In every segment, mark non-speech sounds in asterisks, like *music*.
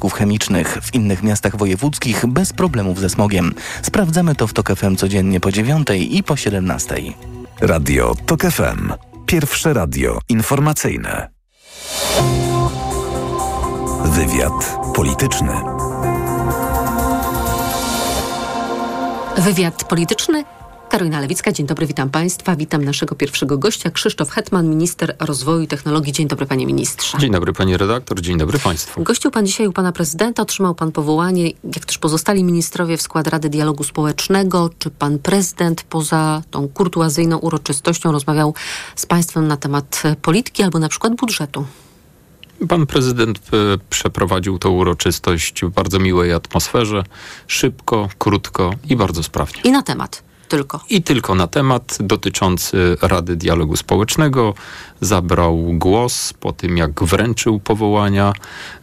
związków chemicznych. W innych miastach wojewódzkich bez problemów ze smogiem. Sprawdzamy to w TOK FM codziennie po 9 i po 17. Radio TOK FM. Pierwsze radio informacyjne. Wywiad polityczny. Wywiad polityczny. Karolina Lewicka, dzień dobry, witam Państwa. Witam naszego pierwszego gościa, Krzysztof Hetman, minister rozwoju i technologii. Dzień dobry, panie ministrze. Dzień dobry, pani redaktor, dzień dobry Państwu. Gościł pan dzisiaj u pana prezydenta, otrzymał pan powołanie, jak też pozostali ministrowie w skład Rady Dialogu Społecznego. Czy pan prezydent poza tą kurtuazyjną uroczystością rozmawiał z państwem na temat polityki albo na przykład budżetu? Pan prezydent e, przeprowadził tę uroczystość w bardzo miłej atmosferze, szybko, krótko i bardzo sprawnie. I na temat tylko. I tylko na temat dotyczący Rady Dialogu Społecznego. Zabrał głos po tym, jak wręczył powołania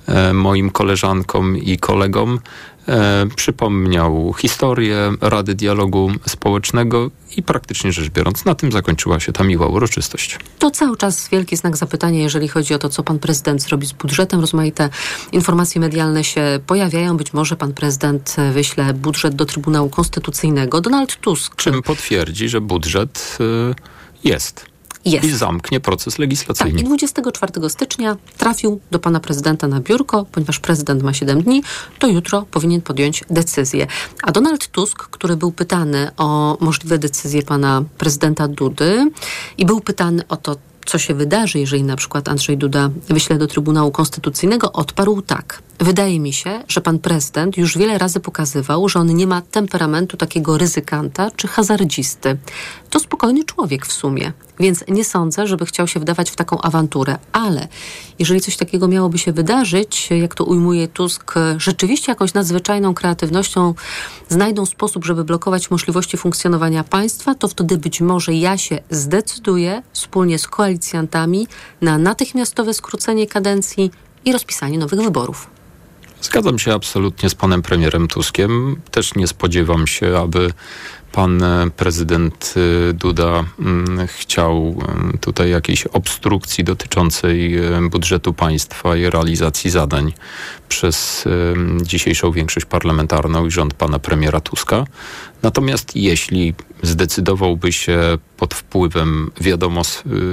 e, moim koleżankom i kolegom. E, przypomniał historię Rady Dialogu Społecznego i praktycznie rzecz biorąc, na tym zakończyła się ta miła uroczystość. To cały czas wielki znak zapytania, jeżeli chodzi o to, co pan prezydent zrobi z budżetem. Rozmaite informacje medialne się pojawiają. Być może pan prezydent wyśle budżet do Trybunału Konstytucyjnego. Donald Tusk. Czym potwierdzi, że budżet y, jest. Jest. I zamknie proces legislacyjny. Tak, i 24 stycznia trafił do pana prezydenta na biurko, ponieważ prezydent ma 7 dni, to jutro powinien podjąć decyzję. A Donald Tusk, który był pytany o możliwe decyzje pana prezydenta Dudy i był pytany o to, co się wydarzy, jeżeli na przykład Andrzej Duda wyśle do Trybunału Konstytucyjnego, odparł tak. Wydaje mi się, że pan prezydent już wiele razy pokazywał, że on nie ma temperamentu takiego ryzykanta czy hazardzisty. To spokojny człowiek w sumie, więc nie sądzę, żeby chciał się wdawać w taką awanturę. Ale jeżeli coś takiego miałoby się wydarzyć, jak to ujmuje Tusk, rzeczywiście jakąś nadzwyczajną kreatywnością znajdą sposób, żeby blokować możliwości funkcjonowania państwa, to wtedy być może ja się zdecyduję wspólnie z koalicjantami na natychmiastowe skrócenie kadencji i rozpisanie nowych wyborów. Zgadzam się absolutnie z panem premierem Tuskiem. Też nie spodziewam się, aby pan e, prezydent e, Duda mm, chciał e, tutaj jakiejś obstrukcji dotyczącej budżetu państwa i realizacji zadań przez dzisiejszą większość parlamentarną i rząd pana premiera Tuska. Natomiast jeśli zdecydowałby się pod wpływem, wiadomo,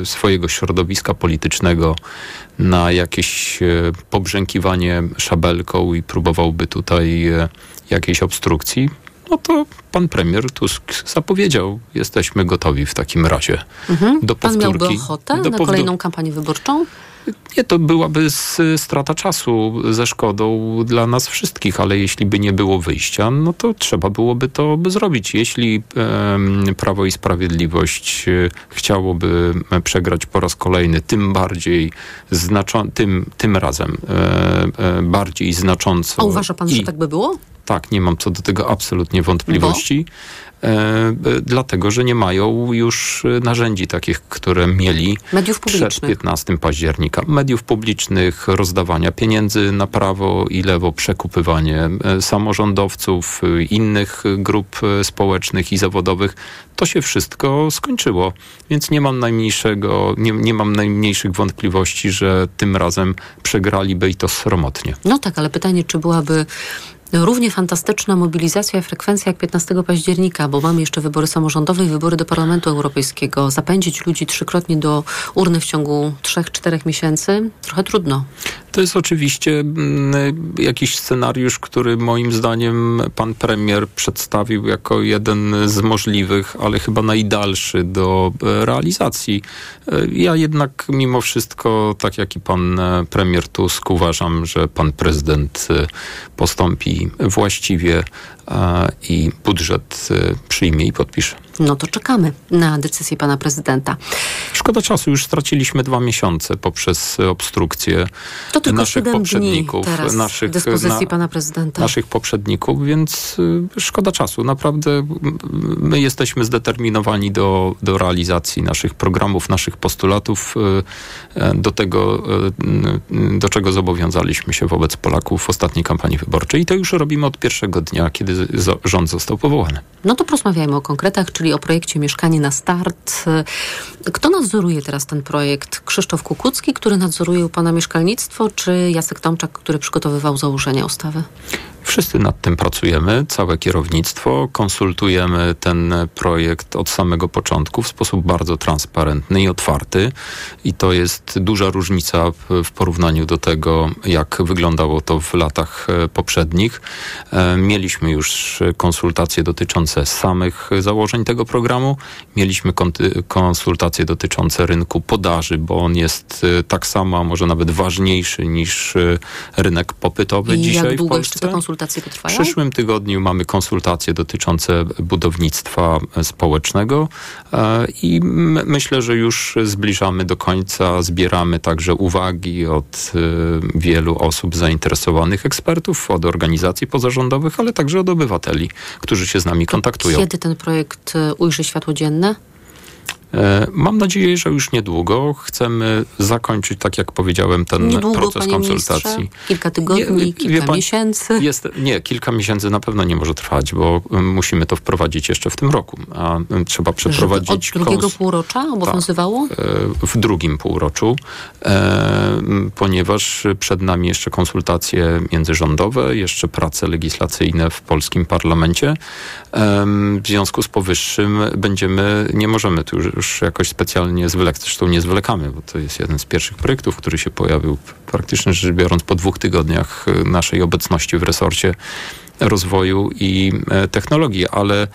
swojego środowiska politycznego na jakieś pobrzękiwanie szabelką i próbowałby tutaj jakiejś obstrukcji, no to pan premier Tusk zapowiedział, jesteśmy gotowi w takim razie mhm. do powtórki. Pan miałby ochotę na kolejną kampanię wyborczą? Nie, to byłaby strata czasu ze szkodą dla nas wszystkich, ale jeśli by nie było wyjścia, no to trzeba byłoby to by zrobić. Jeśli e, Prawo i Sprawiedliwość e, chciałoby przegrać po raz kolejny, tym bardziej znaczą, tym, tym razem e, e bardziej znacząco. A uważa pan, i, że tak by było? Tak, nie mam co do tego absolutnie wątpliwości. E, e, dlatego, że nie mają już narzędzi takich, które mieli Mediów przed 15 października. Mediów publicznych, rozdawania pieniędzy na prawo i lewo, przekupywanie e, samorządowców, innych grup społecznych i zawodowych. To się wszystko skończyło, więc nie mam najmniejszego, nie, nie mam najmniejszych wątpliwości, że tym razem przegraliby i to sromotnie. No tak, ale pytanie, czy byłaby równie fantastyczna mobilizacja frekwencja jak 15 października, bo mamy jeszcze wybory samorządowe i wybory do Parlamentu Europejskiego. Zapędzić ludzi trzykrotnie do urny w ciągu 3-4 miesięcy trochę trudno. To jest oczywiście mm, jakiś scenariusz, który moim zdaniem pan premier przedstawił jako jeden z możliwych, ale chyba najdalszy do e, realizacji. E, ja jednak mimo wszystko, tak jak i pan e, premier Tusk, uważam, że pan prezydent postąpi właściwie i budżet przyjmie i podpisze. No to czekamy na decyzję pana prezydenta. Szkoda czasu, już straciliśmy dwa miesiące poprzez obstrukcję to tylko naszych poprzedników. Naszych, dyspozycji na, pana prezydenta. Naszych poprzedników, więc y, szkoda czasu. Naprawdę my jesteśmy zdeterminowani do, do realizacji naszych programów, naszych postulatów, y, y, do tego, do czego zobowiązaliśmy się wobec Polaków w ostatniej kampanii wyborczej. I to już robimy od pierwszego dnia, kiedy rząd został powołany. No to porozmawiajmy o konkretach, czyli czyli o projekcie Mieszkanie na Start. Kto nadzoruje teraz ten projekt? Krzysztof Kukucki, który nadzoruje u pana mieszkalnictwo, czy Jacek Tomczak, który przygotowywał założenia ustawy? Wszyscy nad tym pracujemy, całe kierownictwo. Konsultujemy ten projekt od samego początku w sposób bardzo transparentny i otwarty. I to jest duża różnica w porównaniu do tego, jak wyglądało to w latach e, poprzednich. E, mieliśmy już konsultacje dotyczące samych założeń tego programu. Mieliśmy konsultacje dotyczące rynku podaży, bo on jest e, tak samo, a może nawet ważniejszy niż rynek popytowy I dzisiaj w Polsce. Konsultacje potrwają? W przyszłym tygodniu mamy konsultacje dotyczące budownictwa społecznego e, i myślę, że już zbliżamy do końca. Zbieramy także uwagi od e, wielu osób zainteresowanych, ekspertów, od organizacji pozarządowych, ale także od obywateli, którzy się z nami kontaktują. Kiedy ten projekt e, ujrzy światło dzienne? E, mam nadzieję, że już niedługo chcemy zakończyć, tak jak powiedziałem, ten niedługo, proces konsultacji. Kilka tygodni, Nie, kilka pan, miesięcy? Jest, nie, kilka miesięcy na pewno nie może trwać, bo musimy to wprowadzić jeszcze w tym roku. A trzeba przeprowadzić... Żeby od drugiego półrocza obowiązywało? Tak, w drugim półroczu, e, ponieważ przed nami jeszcze konsultacje międzyrządowe, jeszcze prace legislacyjne w polskim parlamencie. W związku z powyższym będziemy, nie możemy tu już już jakoś specjalnie zwlekać. Zresztą nie zwlekamy, bo to jest jeden z pierwszych projektów, który się pojawił praktycznie rzecz biorąc po dwóch tygodniach y, naszej obecności w resorcie rozwoju i e, technologii, ale e,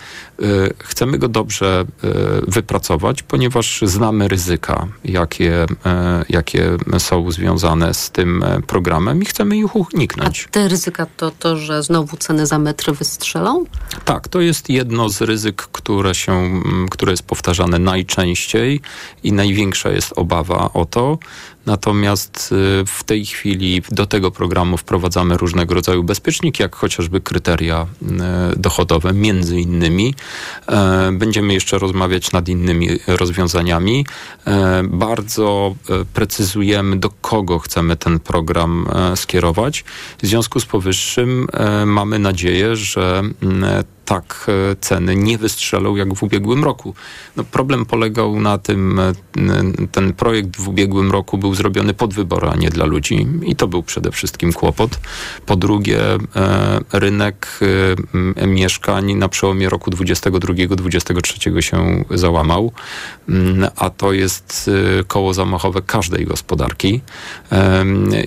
chcemy go dobrze e, wypracować, ponieważ znamy ryzyka, jakie, jakie są związane z tym programem i chcemy ich uniknąć. A te ryzyka to to, że znowu ceny za metr wystrzelą? Tak, to jest jedno z ryzyk, które, się, które jest powtarzane najczęściej i największa jest obawa o to. Natomiast y, w tej chwili do tego programu wprowadzamy różnego rodzaju bezpieczniki, jak chociażby kryteria y, dochodowe, między innymi. E, będziemy jeszcze rozmawiać nad innymi rozwiązaniami. E, bardzo e, precyzujemy, do kogo chcemy ten program skierować. W związku z powyższym mamy nadzieję, że tak e, ceny nie wystrzelą jak w ubiegłym roku. No, problem polegał na tym, e, ten projekt w ubiegłym roku był zrobiony pod wybory, a nie dla ludzi i to był przede wszystkim kłopot. Po drugie, e, rynek mieszkań na przełomie roku 22-23 się załamał, mm, a to jest koło zamachowe każdej gospodarki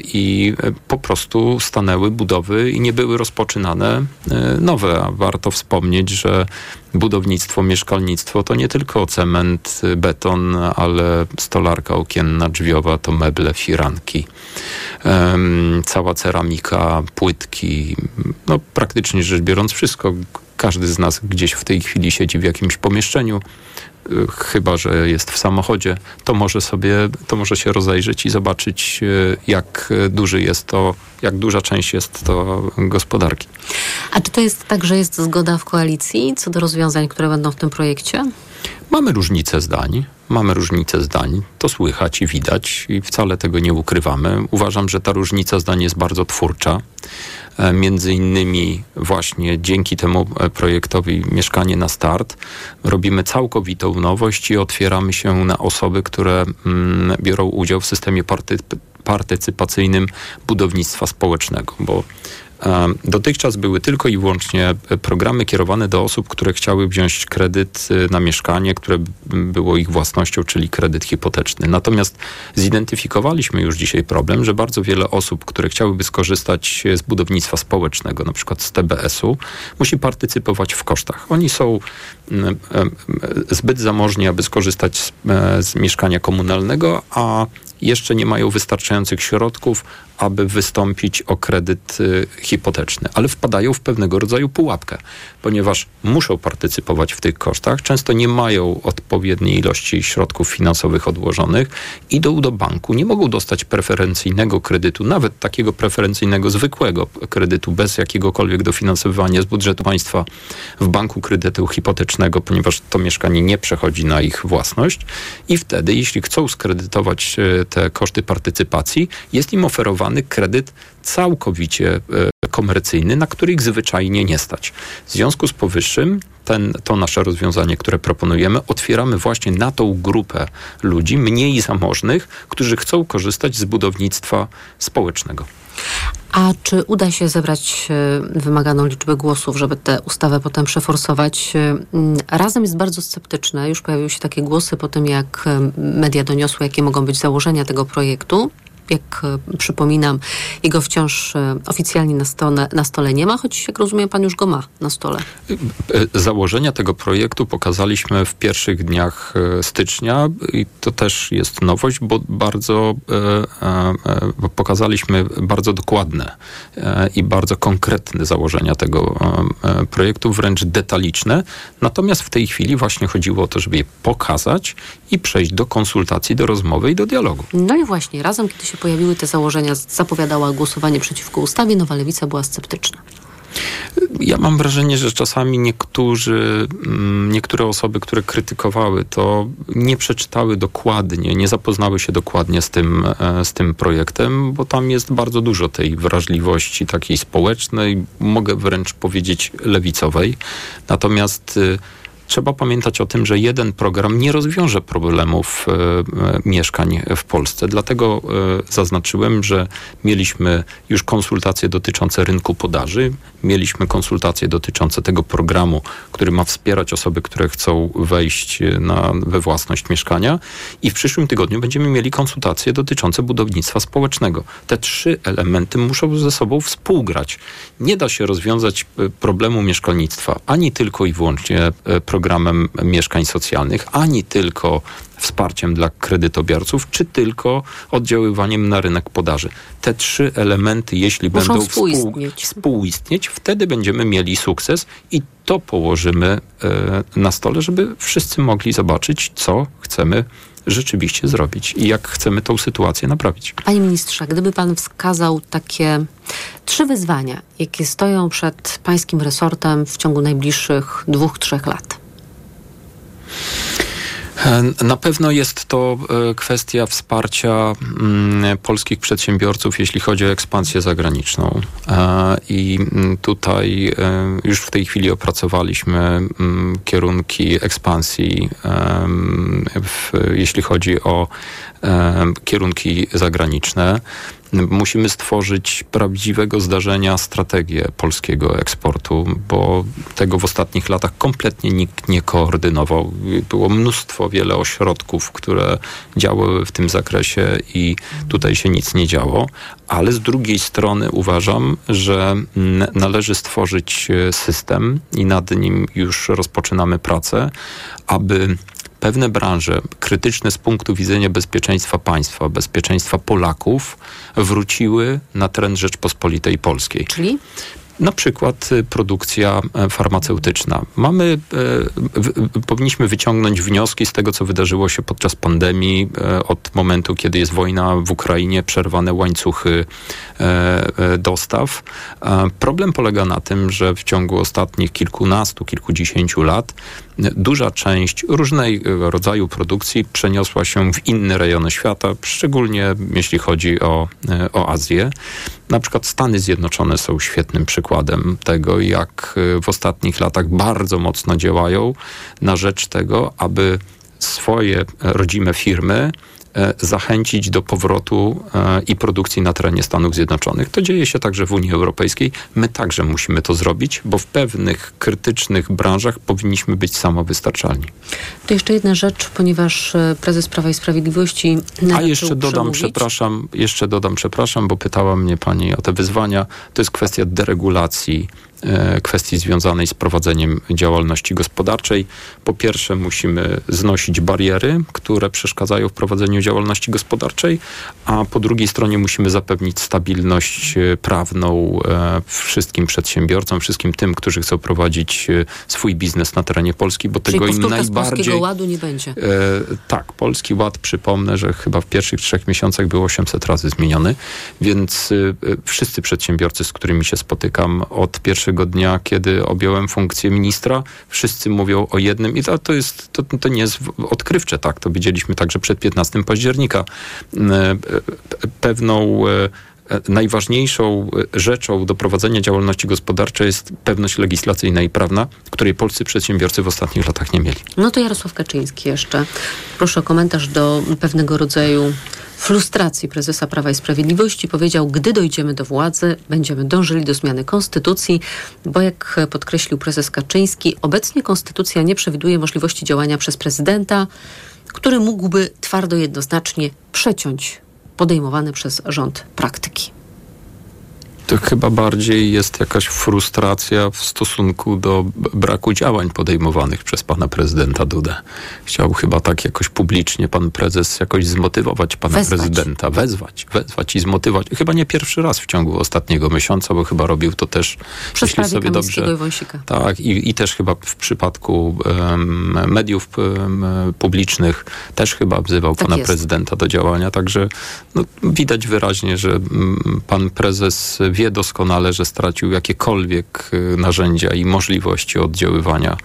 i po prostu stanęły budowy i nie były rozpoczynane nowe, a warto wspomnieć, wspomnieć, że budownictwo, mieszkalnictwo to nie tylko cement, beton, ale stolarka okienna, drzwiowa, to meble, firanki, um, cała ceramika, płytki, no praktycznie rzecz biorąc wszystko. Każdy z nas gdzieś w tej chwili siedzi w jakimś pomieszczeniu, chyba że jest w samochodzie, to może sobie, to może się rozejrzeć i zobaczyć, y, jak duży jest to, jak duża część jest to gospodarki. A czy to jest tak, że jest zgoda w koalicji co do rozwiązań, które będą w tym projekcie? Mamy różnice zdań. Mamy różnice zdań, to słychać i widać i wcale tego nie ukrywamy. Uważam, że ta różnica zdań jest bardzo twórcza. E, między innymi właśnie dzięki temu e, projektowi Mieszkanie na Start robimy całkowitą nowość i otwieramy się na osoby, które mm, biorą udział w systemie party, partycypacyjnym budownictwa społecznego, bo Dotychczas były tylko i wyłącznie programy kierowane do osób, które chciały wziąć kredyt y, na mieszkanie, które było ich własnością, czyli kredyt hipoteczny. Natomiast zidentyfikowaliśmy już dzisiaj problem, że bardzo wiele osób, które chciałyby skorzystać z budownictwa społecznego, na przykład z TBS-u, musi partycypować w kosztach. Oni są zbyt zamożni, aby skorzystać z, e, z mieszkania komunalnego, a jeszcze nie mają wystarczających środków, aby wystąpić o kredyt y, hipoteczny, ale wpadają w pewnego rodzaju pułapkę, ponieważ muszą partycypować w tych kosztach, często nie mają odpowiedniej ilości środków finansowych odłożonych, idą do banku, nie mogą dostać preferencyjnego kredytu, nawet takiego preferencyjnego, zwykłego kredytu, bez jakiegokolwiek dofinansowywania z budżetu państwa w banku kredytu hipotecznego, ponieważ to mieszkanie nie przechodzi na ich własność. I wtedy, jeśli chcą skredytować y, te koszty partycypacji, jest im oferowany kredyt całkowicie e, komercyjny, na który ich zwyczajnie nie stać. W związku z powyższym ten, to nasze rozwiązanie, które proponujemy, otwieramy właśnie na tą grupę ludzi mniej zamożnych, którzy chcą korzystać z budownictwa społecznego. A czy uda się zebrać e, wymaganą liczbę głosów, żeby tę ustawę potem przeforsować? E, razem jest bardzo sceptyczne. Już pojawiły się takie głosy po tym, jak e, media doniosły, jakie mogą być założenia tego projektu jak e, przypominam, jego wciąż e, oficjalnie na stole, na stole nie ma, choć jak rozumiem, pan już go ma na stole. E, założenia tego projektu pokazaliśmy w pierwszych dniach stycznia i to też jest nowość, bo bardzo bo pokazaliśmy bardzo dokładne i bardzo konkretne założenia tego projektu, wręcz detaliczne. Natomiast w tej chwili właśnie chodziło o to, żeby je pokazać i przejść do konsultacji, do rozmowy i do dialogu. No i właśnie, razem, kiedy się się pojawiły te założenia, zapowiadała głosowanie przeciwko ustawie, Nowa Lewica była sceptyczna. Ja mam wrażenie, że czasami niektórzy, mm, niektóre osoby, które krytykowały to, nie przeczytały dokładnie, nie zapoznały się dokładnie z tym, e, z tym projektem, bo tam jest bardzo dużo tej wrażliwości takiej społecznej, mogę wręcz powiedzieć lewicowej. Natomiast y, trzeba pamiętać o tym, że jeden program nie rozwiąże problemów e, e, mieszkań w Polsce. Dlatego e, zaznaczyłem, że mieliśmy już konsultacje dotyczące rynku podaży, mieliśmy konsultacje dotyczące tego programu, który ma wspierać osoby, które chcą wejść na, we własność mieszkania i w przyszłym tygodniu będziemy mieli konsultacje dotyczące budownictwa społecznego. Te trzy elementy muszą ze sobą współgrać. Nie da się rozwiązać problemu mieszkalnictwa ani tylko i wyłącznie programem mieszkań socjalnych, ani tylko wsparciem dla kredytobiorców, czy tylko oddziaływaniem na rynek podaży. Te trzy elementy, jeśli Muszą będą współistnieć. współistnieć, wtedy będziemy mieli sukces i to położymy e, na stole, żeby wszyscy mogli zobaczyć, co chcemy rzeczywiście zrobić i jak chcemy tą sytuację naprawić. Panie ministrze, gdyby pan wskazał takie trzy wyzwania, jakie stoją przed pańskim resortem w ciągu najbliższych dwóch, trzech lat. E, na pewno jest to e, kwestia wsparcia mm, polskich przedsiębiorców, jeśli chodzi o ekspansję zagraniczną. E, I mm, tutaj już w tej chwili opracowaliśmy mm, kierunki ekspansji, jeśli chodzi o kierunki zagraniczne musimy stworzyć prawdziwego zdarzenia strategię polskiego eksportu, bo tego w ostatnich latach kompletnie nikt nie koordynował. Było mnóstwo, wiele ośrodków, które działały w tym zakresie i tutaj się nic nie działo, ale z drugiej strony uważam, że należy stworzyć e, system i nad nim już rozpoczynamy pracę, aby pewne branże krytyczne z punktu widzenia bezpieczeństwa państwa, bezpieczeństwa Polaków wróciły na teren Rzeczpospolitej Polskiej. Czyli? Na przykład y, produkcja e, farmaceutyczna. Mamy, e, powinniśmy wyciągnąć wnioski z tego, co wydarzyło się podczas pandemii, e, od momentu, kiedy jest wojna w Ukrainie, przerwane łańcuchy dostaw. Problem polega na tym, że w ciągu ostatnich kilkunastu, kilkudziesięciu lat duża część różnego rodzaju produkcji przeniosła się w inne rejony świata, szczególnie jeśli chodzi o, o Azję. Na przykład Stany Zjednoczone są świetnym przykładem tego, jak y, w ostatnich latach bardzo mocno działają na rzecz tego, aby swoje rodzime firmy E, zachęcić do powrotu e, i produkcji na terenie Stanów Zjednoczonych. To dzieje się także w Unii Europejskiej. My także musimy to zrobić, bo w pewnych krytycznych branżach powinniśmy być samowystarczalni. To jeszcze jedna rzecz, ponieważ e, prezes Prawa i Sprawiedliwości. A jeszcze dodam, przemówić. przepraszam, jeszcze dodam, przepraszam, bo pytała mnie pani o te wyzwania. To jest kwestia deregulacji E, kwestii związanej z prowadzeniem działalności gospodarczej. Po pierwsze, musimy znosić bariery, które przeszkadzają w prowadzeniu działalności gospodarczej, a po drugiej stronie musimy zapewnić stabilność e, prawną e, wszystkim przedsiębiorcom, wszystkim tym, którzy chcą prowadzić swój biznes na terenie Polski, bo Czyli tego im najbardziej. Polskiego Ładu nie będzie. E, tak, Polski Ład, przypomnę, że chyba w pierwszych trzech miesiącach był 800 razy zmieniony, więc e, wszyscy przedsiębiorcy, z którymi się spotykam od 1 pierwszego dnia, kiedy objąłem funkcję ministra, wszyscy mówią o jednym i to, to jest, to, to nie jest odkrywcze, tak, to widzieliśmy także przed 15 października. E, e, pewną e, najważniejszą rzeczą do prowadzenia działalności gospodarczej jest pewność legislacyjna i prawna, której polscy przedsiębiorcy w ostatnich latach nie mieli. No to Jarosław Kaczyński jeszcze. Proszę o komentarz do pewnego rodzaju frustracji prezesa Prawa i Sprawiedliwości. Powiedział, gdy dojdziemy do władzy, będziemy dążyli do zmiany konstytucji, bo jak podkreślił prezes Kaczyński, obecnie konstytucja nie przewiduje możliwości działania przez prezydenta, który mógłby twardo jednoznacznie przeciąć podejmowane przez rząd praktyki. To chyba bardziej jest jakaś frustracja w stosunku do braku działań podejmowanych przez pana prezydenta Dudę. Chciał chyba tak jakoś publicznie pan prezes jakoś zmotywować pana wezwać. prezydenta, wezwać, wezwać i zmotywować. Chyba nie pierwszy raz w ciągu ostatniego miesiąca, bo chyba robił to też, Przez jeśli sobie dobrze. Tak, i, i też chyba w przypadku um, mediów um, publicznych też chyba wzywał tak pana jest. prezydenta do działania. Także no, widać wyraźnie, że um, pan prezes wie doskonale, że stracił jakiekolwiek y, narzędzia i możliwości oddziaływania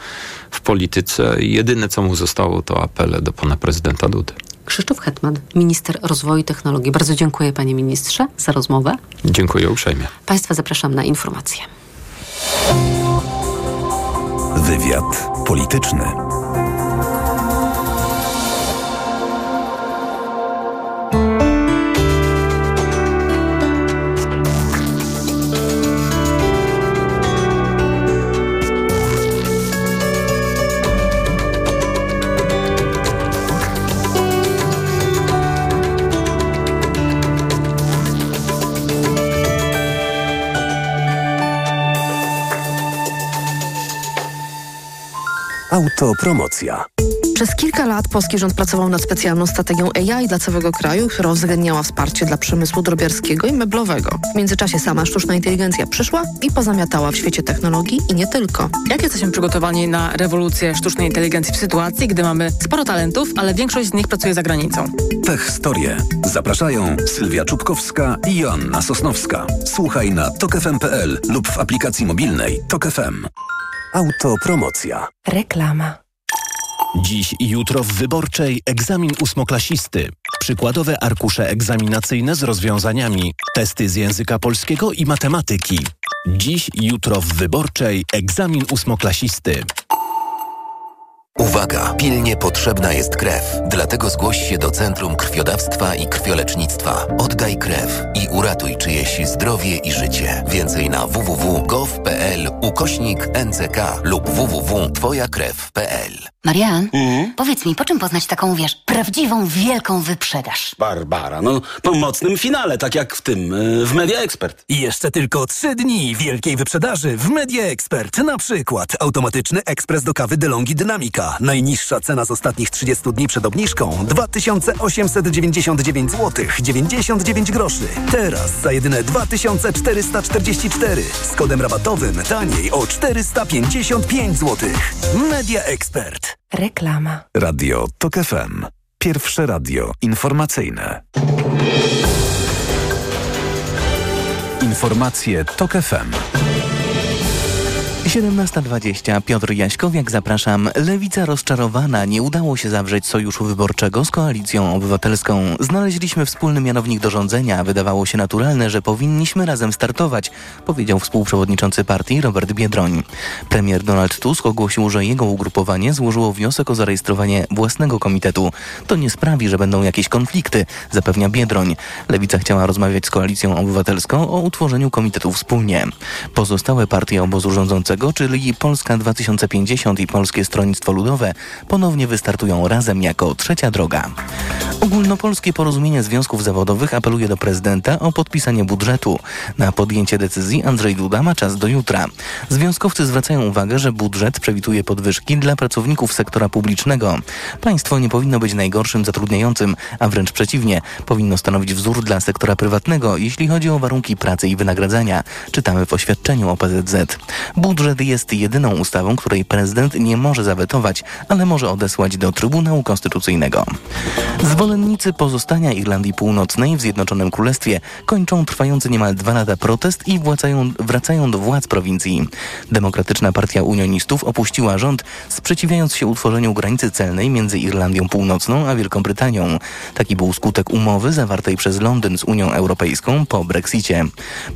w polityce. Jedyne, co mu zostało, to apele do pana prezydenta Dudy. Krzysztof Hetman, minister rozwoju i technologii. Bardzo dziękuję panie ministrze za rozmowę. Dziękuję uprzejmie. Państwa zapraszam na informacje. Wywiad polityczny. Autopromocja. Przez kilka lat polski rząd pracował nad specjalną strategią AI dla całego kraju, która uwzględniała wsparcie dla przemysłu drobiarskiego i meblowego. W międzyczasie sama sztuczna inteligencja przyszła i pozamiatała w świecie technologii i nie tylko. Jak jesteśmy przygotowani na rewolucję sztucznej inteligencji w sytuacji, gdy mamy sporo talentów, ale większość z nich pracuje za granicą? Tech Historie. Zapraszają Sylwia Czubkowska i Joanna Sosnowska. Słuchaj na tokefm.pl lub w aplikacji mobilnej Tok FM. Autopromocja. Reklama. Dziś i jutro w Wyborczej egzamin ósmoklasisty. Przykładowe arkusze egzaminacyjne z rozwiązaniami. Testy z języka polskiego i matematyki. Dziś i jutro w Wyborczej egzamin ósmoklasisty. Uwaga! Pilnie potrzebna jest krew. Dlatego zgłoś się do Centrum Krwiodawstwa i Krwiolecznictwa. Oddaj krew i uratuj czyjeś zdrowie i życie. Więcej na www.gov.pl ukośnik NCK lub www.twojakrew.pl Marian, mhm. powiedz mi, po czym poznać taką, wiesz, prawdziwą, wielką wyprzedaż? Barbara, no po mocnym finale, tak jak w tym, y, w Media Expert. I jeszcze tylko trzy dni wielkiej wyprzedaży w Media Expert. Na przykład automatyczny ekspres do kawy DeLonghi Najniższa cena z ostatnich 30 dni przed obniżką 2899 zł 99 groszy. Teraz za jedyne 2444 z kodem rabatowym taniej o 455 zł. Media Expert. Reklama. Radio TOK FM. Pierwsze radio informacyjne. Informacje TOK FM. 17.20. Piotr Jaśkowiak, zapraszam. Lewica rozczarowana. Nie udało się zawrzeć sojuszu wyborczego z koalicją obywatelską. Znaleźliśmy wspólny mianownik do rządzenia. Wydawało się naturalne, że powinniśmy razem startować, powiedział współprzewodniczący partii Robert Biedroń. Premier Donald Tusk ogłosił, że jego ugrupowanie złożyło wniosek o zarejestrowanie własnego komitetu. To nie sprawi, że będą jakieś konflikty, zapewnia Biedroń. Lewica chciała rozmawiać z koalicją obywatelską o utworzeniu komitetu wspólnie. Pozostałe partie obozu rządzącego czyli Polska 2050 i Polskie Stronnictwo Ludowe, ponownie wystartują razem jako trzecia droga. Ogólnopolskie Porozumienie Związków Zawodowych apeluje do prezydenta o podpisanie budżetu. Na podjęcie decyzji Andrzej Duda ma czas do jutra. Związkowcy zwracają uwagę, że budżet przewiduje podwyżki dla pracowników sektora publicznego. Państwo nie powinno być najgorszym zatrudniającym, a wręcz przeciwnie, powinno stanowić wzór dla sektora prywatnego, jeśli chodzi o warunki pracy i wynagradzania. Czytamy w oświadczeniu OPZZ. Budżet Budżet jest jedyną ustawą, której prezydent nie może zawetować, ale może odesłać do Trybunału Konstytucyjnego. Zwolennicy pozostania Irlandii Północnej w Zjednoczonym Królestwie kończą trwający niemal dwa lata protest i wracają, wracają do władz prowincji. Demokratyczna Partia Unionistów opuściła rząd, sprzeciwiając się utworzeniu granicy celnej między Irlandią Północną a Wielką Brytanią. Taki był skutek umowy zawartej przez Londyn z Unią Europejską po Brexicie.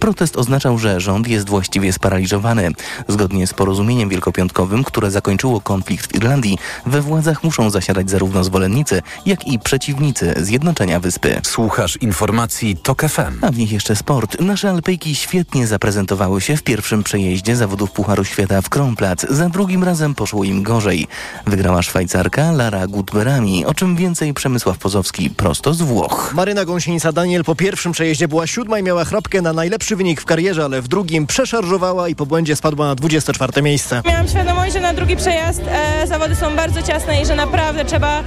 Protest oznaczał, że rząd jest właściwie sparaliżowany. Zgodnie z porozumieniem wielkopiątkowym, które zakończyło konflikt w Irlandii, we władzach muszą zasiadać zarówno zwolennicy, jak i przeciwnicy zjednoczenia wyspy. Słuchasz informacji TOK FM. A w nich jeszcze sport. Nasze Alpejki świetnie zaprezentowały się w pierwszym przejeździe zawodów Pucharu Świata w Kronplatz. Za drugim razem poszło im gorzej. Wygrała Szwajcarka Lara Gutberami, o czym więcej Przemysław Pozowski prosto z Włoch. Maryna Gąsienica Daniel po pierwszym przejeździe była siódma i miała chrapkę na najlepszy wynik w karierze, ale w drugim przeszarżowała i po błędzie spadła na 24 miejsce. Miałam świadomość, że na drugi przejazd e, zawody są bardzo ciasne i że naprawdę trzeba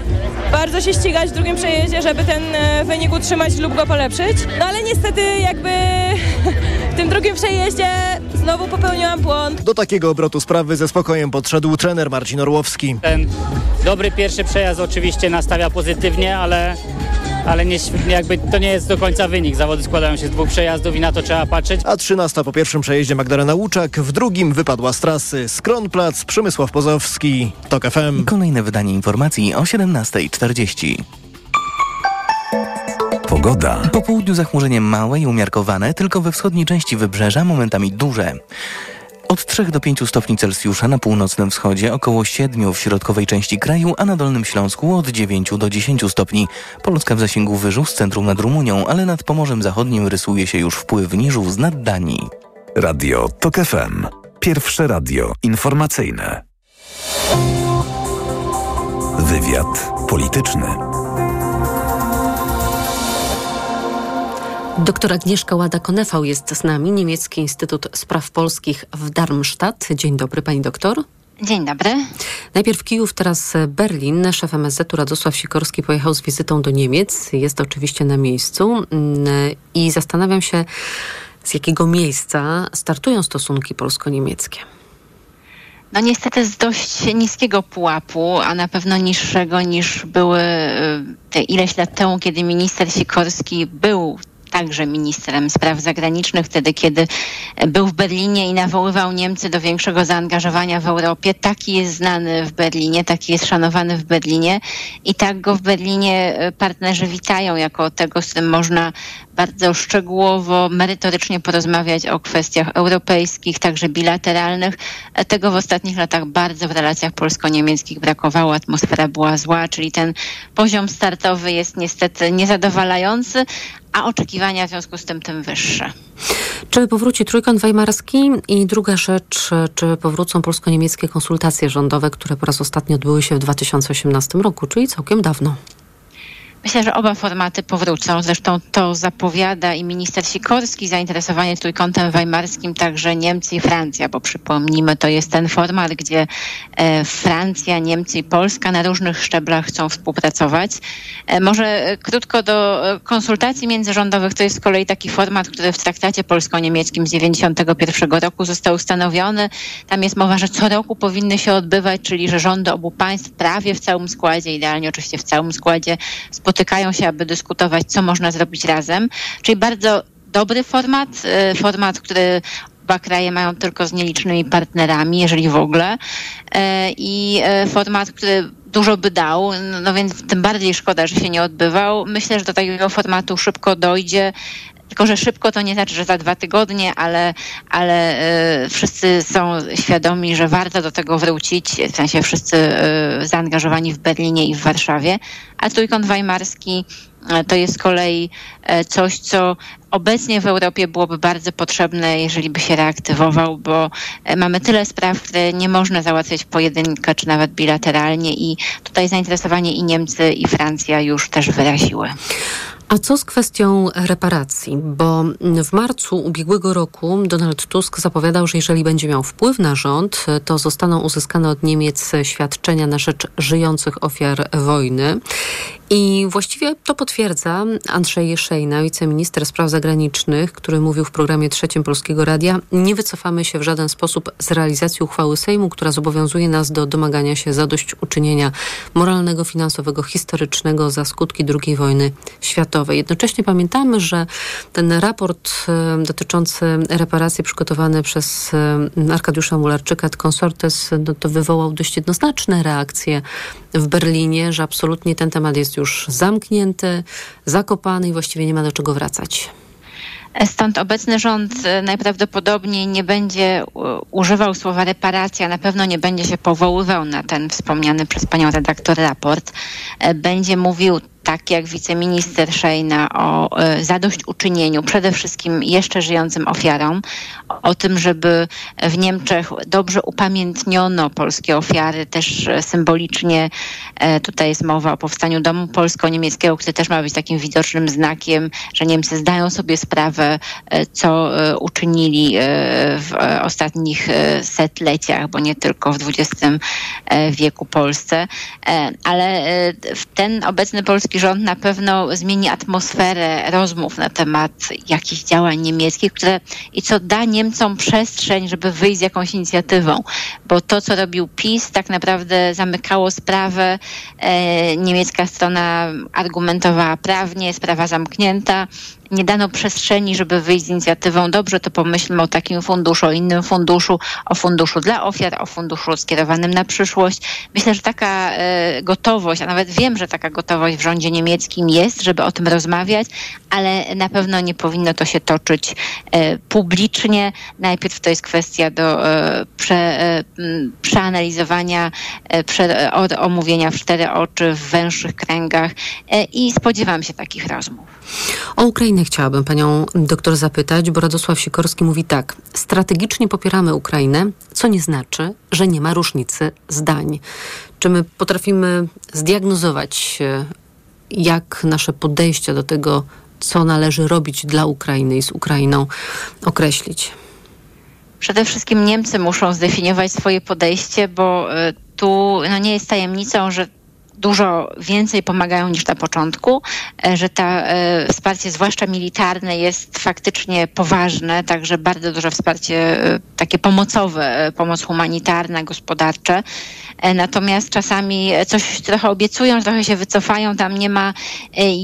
bardzo się ścigać w drugim przejeździe, żeby ten e, wynik utrzymać lub go polepszyć. No ale niestety jakby *laughs* w tym drugim przejeździe znowu popełniłam błąd. Do takiego obrotu sprawy ze spokojem podszedł trener Marcin Orłowski. Ten dobry pierwszy przejazd oczywiście nastawia pozytywnie, ale ale nie, jakby to nie jest do końca wynik. Zawody składają się z dwóch przejazdów i na to trzeba patrzeć. A 13 po pierwszym przejeździe Magdalena Łuczak, w drugim wypadła z trasy. Skronplac, Przemysław Pozowski, TOK FM. Kolejne wydanie informacji o 17.40. Pogoda. Po południu zachmurzenie małe i umiarkowane, tylko we wschodniej części wybrzeża momentami duże. Od 3 do 5 stopni Celsjusza na północnym wschodzie, około 7 w środkowej części kraju, a na Dolnym Śląsku od 9 do 10 stopni. Polska w zasięgu wyżu z centrum nad Rumunią, ale nad Pomorzem Zachodnim rysuje się już wpływ niżu z nad Danii. Radio TOK FM. Pierwsze radio informacyjne. Wywiad polityczny. Doktor Agnieszka Łada-Konefał jest z nami, Niemiecki Instytut Spraw Polskich w Darmstadt. Dzień dobry, pani doktor. Dzień dobry. Najpierw Kijów, teraz Berlin. Szef MSZ-u Radosław Sikorski pojechał z wizytą do Niemiec. Jest oczywiście na miejscu i zastanawiam się, z jakiego miejsca startują stosunki polsko-niemieckie. No niestety z dość niskiego pułapu, a na pewno niższego niż były te ileś lat temu, kiedy minister Sikorski był także ministrem spraw zagranicznych, wtedy kiedy był w Berlinie i nawoływał Niemcy do większego zaangażowania w Europie. Taki jest znany w Berlinie, taki jest szanowany w Berlinie i tak go w Berlinie partnerzy witają jako tego, z którym można bardzo szczegółowo, merytorycznie porozmawiać o kwestiach europejskich, także bilateralnych. Tego w ostatnich latach bardzo w relacjach polsko-niemieckich brakowało. Atmosfera była zła, czyli ten poziom startowy jest niestety niezadowalający, a oczekiwania w związku z tym tym wyższe. Czy powróci trójkąt weimarski? I druga rzecz, czy powrócą polsko-niemieckie konsultacje rządowe, które po raz ostatni odbyły się w 2018 roku, czyli całkiem dawno? Myślę, że oba formaty powrócą. Zresztą to zapowiada i minister Sikorski zainteresowanie trójkątem weimarskim, także Niemcy i Francja, bo przypomnijmy, to jest ten format, gdzie e, Francja, Niemcy i Polska na różnych szczeblach chcą współpracować. E, może krótko do konsultacji międzyrządowych, to jest z kolei taki format, który w traktacie polsko-niemieckim z 1991 roku został ustanowiony. Tam jest mowa, że co roku powinny się odbywać, czyli że rządy obu państw prawie w całym składzie, idealnie oczywiście w całym składzie, spotykają się, aby dyskutować, co można zrobić razem. Czyli bardzo dobry format, format, który oba kraje mają tylko z nielicznymi partnerami, jeżeli w ogóle. I format, który dużo by dał, no więc tym bardziej szkoda, że się nie odbywał. Myślę, że do takiego formatu szybko dojdzie. Tylko, że szybko to nie znaczy, że za dwa tygodnie, ale, ale y, wszyscy są świadomi, że warto do tego wrócić, w sensie wszyscy y, zaangażowani w Berlinie i w Warszawie. A trójkąt weimarski y, to jest z kolei coś, co obecnie w Europie byłoby bardzo potrzebne, jeżeli by się reaktywował, bo mamy tyle spraw, które nie można załatwiać pojedynkę czy nawet bilateralnie i tutaj zainteresowanie i Niemcy i Francja już też wyraziły. A co z kwestią reparacji? Bo w marcu ubiegłego roku Donald Tusk zapowiadał, że jeżeli będzie miał wpływ na rząd, to zostaną uzyskane od Niemiec świadczenia na rzecz żyjących ofiar wojny. I właściwie to potwierdza Andrzej Szejna, wiceminister spraw zagranicznych, który mówił w programie trzecim Polskiego Radia, nie wycofamy się w żaden sposób z realizacji uchwały Sejmu, która zobowiązuje nas do domagania się zadośćuczynienia moralnego, finansowego, historycznego za skutki II wojny światowej. Jednocześnie pamiętamy, że ten raport e, dotyczący reparacji przygotowany przez e, Arkadiusza Mularczyka, Consortes, no to wywołał dość jednoznaczne reakcje w Berlinie, że absolutnie ten temat jest już zamknięty, zakopany i właściwie nie ma do czego wracać. Stąd obecny rząd e, najprawdopodobniej nie będzie używał słowa reparacja, na pewno nie będzie się powoływał na ten wspomniany przez panią redaktor raport. Będzie mówił tak jak wiceminister Szejna o e, zadośćuczynieniu przede wszystkim jeszcze żyjącym ofiarom, o tym, żeby w Niemczech dobrze upamiętniono polskie ofiary, też symbolicznie e, tutaj jest mowa o powstaniu Domu Polsko-Niemieckiego, który też ma być takim widocznym znakiem, że Niemcy zdają sobie sprawę, e, co uczynili w ostatnich setleciach, bo nie tylko w XX wieku Polsce, ale ten obecny polski polski rząd na pewno zmieni atmosferę rozmów na temat jakichś działań niemieckich, które i co da Niemcom przestrzeń, żeby wyjść z jakąś inicjatywą. Bo to, co robił PiS, tak naprawdę zamykało sprawę. E, niemiecka strona argumentowała prawnie, sprawa zamknięta nie dano przestrzeni, żeby wyjść z inicjatywą. Dobrze, to pomyślmy o takim funduszu, o innym funduszu, o funduszu dla ofiar, o funduszu skierowanym na przyszłość. Myślę, że taka e, gotowość, a nawet wiem, że taka gotowość w rządzie niemieckim jest, żeby o tym rozmawiać, ale na pewno nie powinno to się toczyć e, publicznie. Najpierw to jest kwestia do e, prze, przeanalizowania, prze, omówienia w cztery oczy, w węższych kręgach i spodziewam się takich rozmów. O Ukrainę chciałabym panią doktor zapytać, bo Radosław Sikorski mówi tak. Strategicznie popieramy Ukrainę, co nie znaczy, że nie ma różnicy zdań. Czy my potrafimy zdiagnozować, e, jak nasze podejście do tego, co należy robić dla Ukrainy i z Ukrainą określić? Przede wszystkim Niemcy muszą zdefiniować swoje podejście, bo e, tu no, nie jest tajemnicą, że dużo więcej pomagają niż na początku, e, że to e, wsparcie, zwłaszcza militarne, jest faktycznie poważne, także bardzo duże wsparcie e, takie pomocowe, pomoc humanitarna, gospodarcze. Natomiast czasami coś trochę obiecują, trochę się wycofają, tam nie ma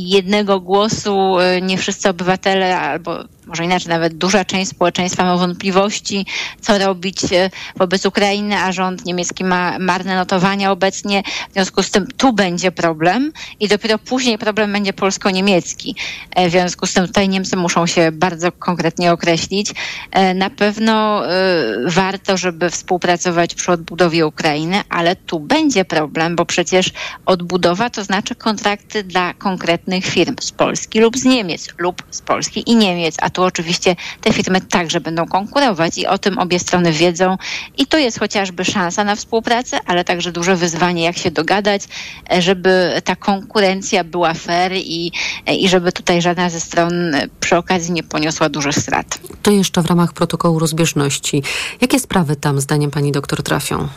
jednego głosu, nie wszyscy obywatele albo może inaczej, nawet duża część społeczeństwa ma wątpliwości, co robić wobec Ukrainy, a rząd niemiecki ma marne notowania obecnie. W związku z tym tu będzie problem i dopiero później problem będzie polsko-niemiecki. E, w związku z tym tutaj Niemcy muszą się bardzo konkretnie określić. E, na pewno e, warto, żeby współpracować przy odbudowie Ukrainy, ale tu będzie problem, bo przecież odbudowa to znaczy kontrakty dla konkretnych firm z Polski lub z Niemiec, lub z Polski i Niemiec, a tu oczywiście te firmy także będą konkurować i o tym obie strony wiedzą i to jest chociażby szansa na współpracę, ale także duże wyzwanie, jak się dogadać, żeby ta konkurencja była fair i, i żeby tutaj żadna ze stron przy okazji nie poniosła dużych strat. To jeszcze w ramach protokołu rozbieżności. Jakie sprawy tam, zdaniem pani doktor, trafią?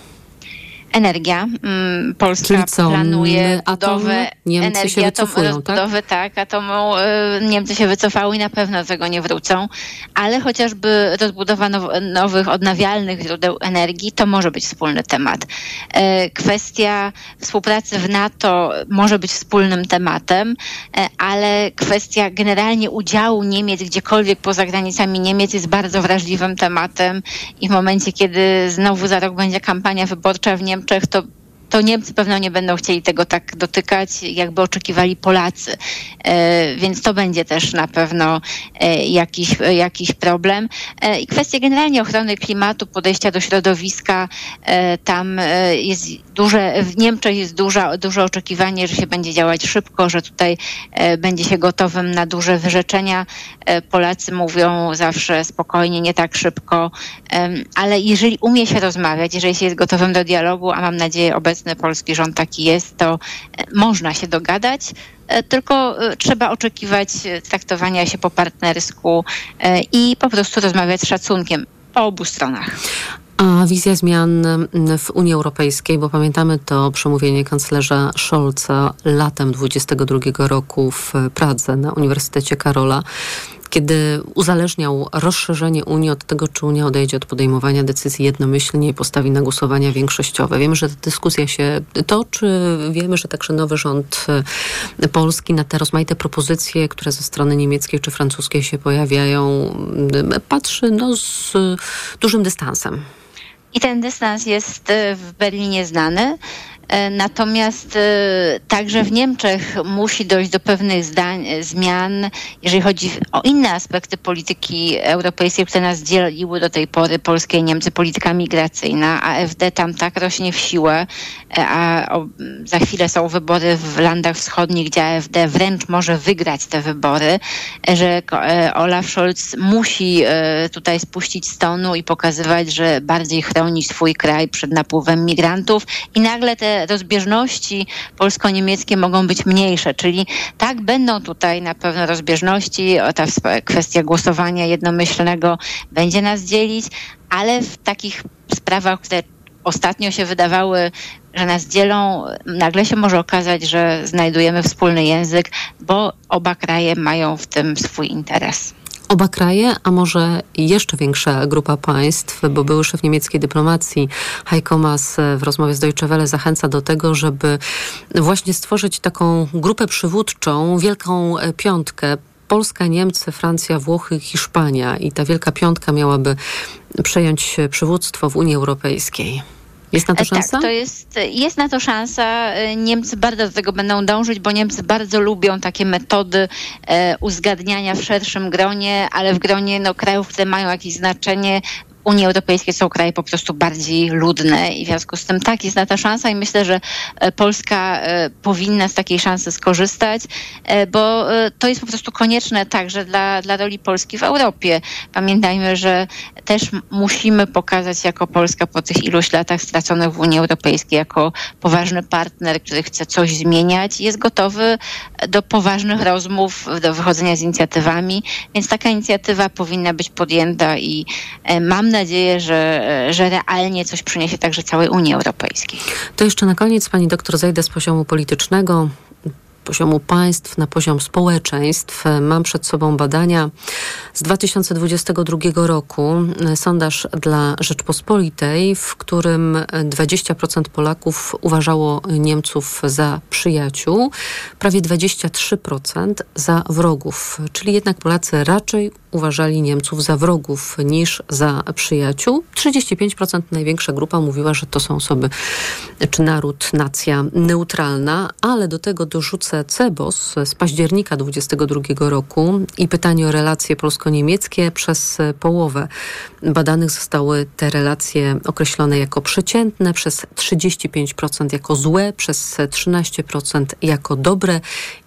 Energia. Mm, Polska co, planuje budowę Niemcy energii, się wycofują, atom, tak? tak, atomu. Y, Niemcy się wycofały i na pewno do tego nie wrócą, ale chociażby rozbudowa now, nowych odnawialnych źródeł energii to może być wspólny temat. Y, kwestia współpracy w NATO może być wspólnym tematem, y, ale kwestia generalnie udziału Niemiec gdziekolwiek poza granicami Niemiec jest bardzo wrażliwym tematem i w momencie, kiedy znowu za rok będzie kampania wyborcza w Niemczech, Niemczech, to to Niemcy pewno nie będą chcieli tego tak dotykać, jakby oczekiwali Polacy. E, więc to będzie też na pewno e, jakiś, jakiś problem. E, I kwestia generalnie ochrony klimatu, podejścia do środowiska. Tam jest duże, w Niemczech jest duża, duże oczekiwanie, że się będzie działać szybko, że tutaj będzie się gotowym na duże wyrzeczenia. Polacy mówią zawsze spokojnie, nie tak szybko, ale jeżeli umie się rozmawiać, jeżeli się jest gotowym do dialogu, a mam nadzieję obecnie obecny polski rząd taki jest, to e, można się dogadać, e, tylko e, trzeba oczekiwać traktowania się po partnersku i po prostu rozmawiać z szacunkiem po obu stronach. A wizja zmian w Unii Europejskiej, bo pamiętamy to przemówienie kanclerza Scholza latem 22 roku w Pradze na Uniwersytecie Karola, kiedy uzależniał rozszerzenie Unii od tego, czy Unia odejdzie od podejmowania decyzji jednomyślnie i postawi na głosowania większościowe. Wiemy, że ta dyskusja się toczy. Wiemy, że także nowy rząd e, polski na te rozmaite propozycje, które ze strony niemieckiej czy francuskiej się pojawiają, patrzy no, z dużym dystansem. I ten dystans jest e, w Berlinie znany. E, natomiast e, także w Niemczech musi dojść do pewnych zdań, zmian, jeżeli chodzi o inne aspekty polityki europejskiej, które nas dzieliły do tej pory, Polskie i Niemcy, polityka migracyjna. AfD tam tak rośnie w siłę, a za chwilę są wybory w landach wschodnich, gdzie AfD wręcz może wygrać te wybory, że Olaf Scholz musi tutaj spuścić stonu i pokazywać, że bardziej chroni swój kraj przed napływem migrantów i nagle te rozbieżności polsko-niemieckie mogą być mniejsze, czyli tak będą tutaj na pewno rozbieżności, ta kwestia głosowania jednomyślnego będzie nas dzielić, ale w takich sprawach, które ostatnio się wydawały, że nas dzielą, nagle się może okazać, że znajdujemy wspólny język, bo oba kraje mają w tym swój interes oba kraje, a może jeszcze większa grupa państw, bo były szef niemieckiej dyplomacji Heiko Maas w rozmowie z Deutsche Welle zachęca do tego, żeby właśnie stworzyć taką grupę przywódczą, wielką piątkę Polska, Niemcy, Francja, Włochy, Hiszpania i ta wielka piątka miałaby przejąć przywództwo w Unii Europejskiej. Jest na to szansa? Tak, to jest, jest na to szansa. Niemcy bardzo do tego będą dążyć, bo Niemcy bardzo lubią takie metody e, uzgadniania w szerszym gronie, ale w gronie no, krajów, które mają jakieś znaczenie, Unii Europejskiej są kraje po prostu bardziej ludne i w związku z tym tak, jest na ta szansa i myślę, że e, Polska e, powinna z takiej szansy skorzystać, e, bo to jest po prostu konieczne także dla, dla roli Polski w Europie. Pamiętajmy, że też musimy pokazać jako Polska po tych iluś latach straconych w Unii Europejskiej jako poważny partner, który chce coś zmieniać jest gotowy do poważnych rozmów, do wychodzenia z inicjatywami, więc taka inicjatywa powinna być podjęta i mam nadzieję, że, że realnie coś przyniesie także całej Unii Europejskiej. To jeszcze na koniec, pani doktor, zejdę z poziomu politycznego poziomu państw na poziom społeczeństw. Mam przed sobą badania z 2022 roku, sondaż dla Rzeczpospolitej, w którym 20% Polaków uważało Niemców za przyjaciół, prawie 23% za wrogów, czyli jednak Polacy raczej uważali Niemców za wrogów niż za przyjaciół. 35% największa grupa mówiła, że to są osoby czy naród, nacja neutralna, ale do tego CEBOS z października 2022 roku i pytanie o relacje polsko-niemieckie. Przez połowę badanych zostały te relacje określone jako przeciętne, przez 35% jako złe, przez 13% jako dobre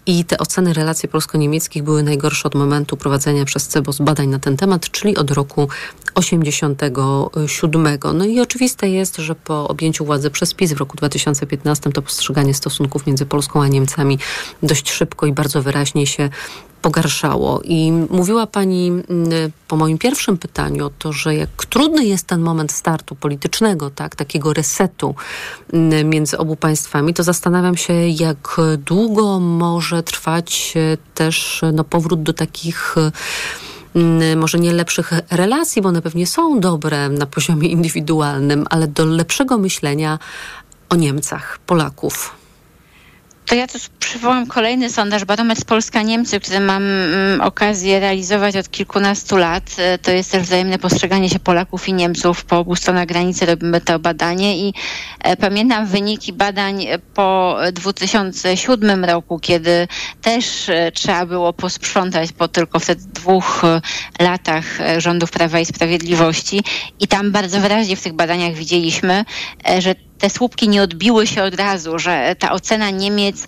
i te oceny relacji polsko-niemieckich były najgorsze od momentu prowadzenia przez CEBOS badań na ten temat, czyli od roku 87. No i oczywiste jest, że po objęciu władzy przez PiS w roku 2015 to postrzeganie stosunków między Polską a Niemcami dość szybko i bardzo wyraźnie się pogarszało. I mówiła Pani mm, po moim pierwszym pytaniu o to, że jak trudny jest ten moment startu politycznego, tak, takiego resetu mm, między obu państwami, to zastanawiam się, jak długo może trwać e, też no, powrót do takich mm, może nie lepszych relacji, bo one pewnie są dobre na poziomie indywidualnym, ale do lepszego myślenia o Niemcach, Polaków. To ja tu przywołam kolejny sondaż, barometr Polska-Niemcy, który mam mm, okazję realizować od kilkunastu lat. E, to jest też wzajemne postrzeganie się Polaków i Niemców po obu stronach granicy. Robimy to badanie i e, pamiętam wyniki badań po 2007 roku, kiedy też e, trzeba było posprzątać po tylko wtedy dwóch latach rządów Prawa i Sprawiedliwości i tam bardzo wyraźnie w tych badaniach widzieliśmy, że te słupki nie odbiły się od razu, że ta ocena Niemiec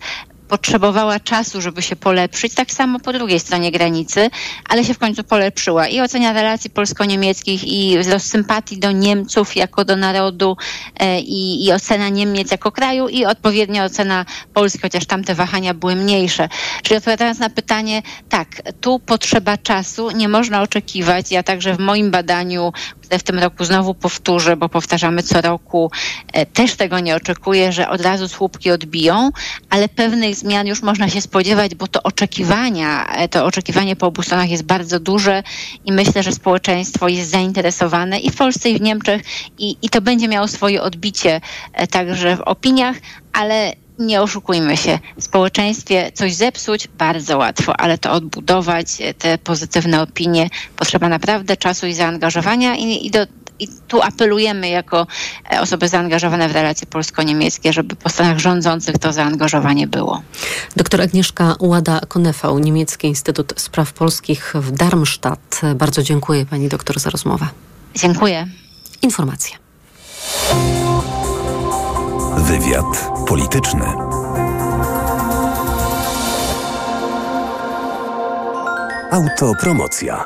potrzebowała czasu, żeby się polepszyć, tak samo po drugiej stronie granicy, ale się w końcu polepszyła. I ocenia relacji polsko-niemieckich i wzrost sympatii do Niemców jako do narodu e, i, i ocena Niemiec jako kraju i odpowiednia ocena Polski, chociaż tamte wahania były mniejsze. Czyli odpowiadając na pytanie, tak, tu potrzeba czasu, nie można oczekiwać, ja także w moim badaniu, które w tym roku znowu powtórzę, bo powtarzamy co roku, e, też tego nie oczekuję, że od razu słupki odbiją, ale pewnych zmian już można się spodziewać, bo to oczekiwania, e, to oczekiwanie po obu stronach jest bardzo duże i myślę, że społeczeństwo jest zainteresowane i w Polsce, i w Niemczech i, i to będzie miało swoje odbicie e, także w opiniach, ale nie oszukujmy się, w społeczeństwie coś zepsuć bardzo łatwo, ale to odbudować, e, te pozytywne opinie potrzeba naprawdę czasu i zaangażowania i, i do, i tu apelujemy jako e, osoby zaangażowane w relacje polsko-niemieckie, żeby po stronach rządzących to zaangażowanie było. Doktor Agnieszka Łada-Konefał, Niemiecki Instytut Spraw Polskich w Darmstadt. Bardzo dziękuję pani doktor za rozmowę. Dziękuję. Informacje. Wywiad polityczny. Autopromocja.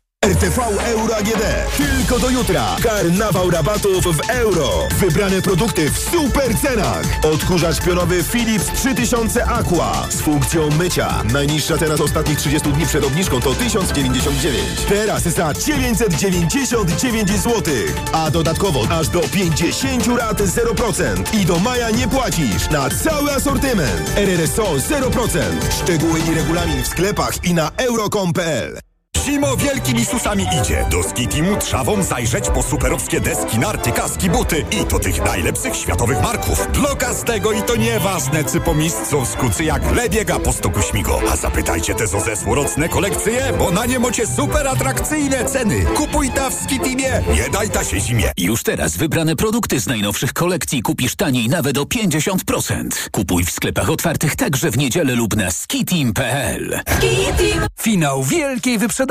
RTV Euro AGD. Tylko do jutra. Karnawał rabatów w euro. Wybrane produkty w super cenach. Odkurzacz pionowy Philips 3000 Aqua z funkcją mycia. Najniższa teraz ostatnich 30 dni przed obniżką to 1099. Teraz za 999 zł. A dodatkowo aż do 50 rat 0%. I do maja nie płacisz na cały asortyment. RRSO 0%. Szczegóły i regulamin w sklepach i na euro.com.pl. Zimo wielkimi susami idzie. Do Skitimu trzawą zajrzeć po superowskie deski, narty, kaski, buty i to tych najlepszych światowych marków. Dla każdego i to nieważne, czy po miejscu skucy jak lebiega po stoku śmigo. A zapytajcie te zo zesłorocne kolekcje, bo na nie mocie super atrakcyjne ceny. Kupuj ta w Skitimie, nie daj ta się zimie. Już teraz wybrane produkty z najnowszych kolekcji kupisz taniej nawet o 50%. Kupuj w sklepach otwartych także w niedzielę lub na skitim.pl. Finał wielkiej wyprzedaży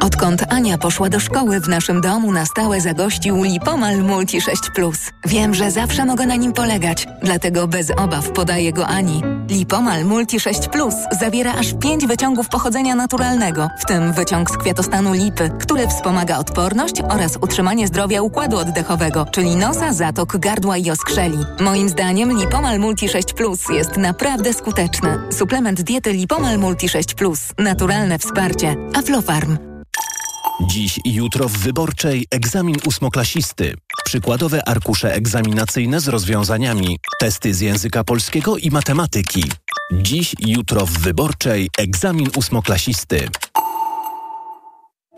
Odkąd Ania poszła do szkoły, w naszym domu na stałe zagościł Lipomal Multi 6 Plus. Wiem, że zawsze mogę na nim polegać, dlatego bez obaw podaję go Ani. Lipomal Multi 6 Plus zawiera aż 5 wyciągów pochodzenia naturalnego, w tym wyciąg z kwiatostanu lipy, który wspomaga odporność oraz utrzymanie zdrowia układu oddechowego, czyli nosa, zatok, gardła i oskrzeli. Moim zdaniem Lipomal Multi 6 Plus jest naprawdę skuteczny. Suplement diety Lipomal Multi 6 Plus. Naturalne wsparcie. Aflofarm. Dziś i jutro w Wyborczej egzamin ósmoklasisty. Przykładowe arkusze egzaminacyjne z rozwiązaniami. Testy z języka polskiego i matematyki. Dziś i jutro w Wyborczej egzamin ósmoklasisty.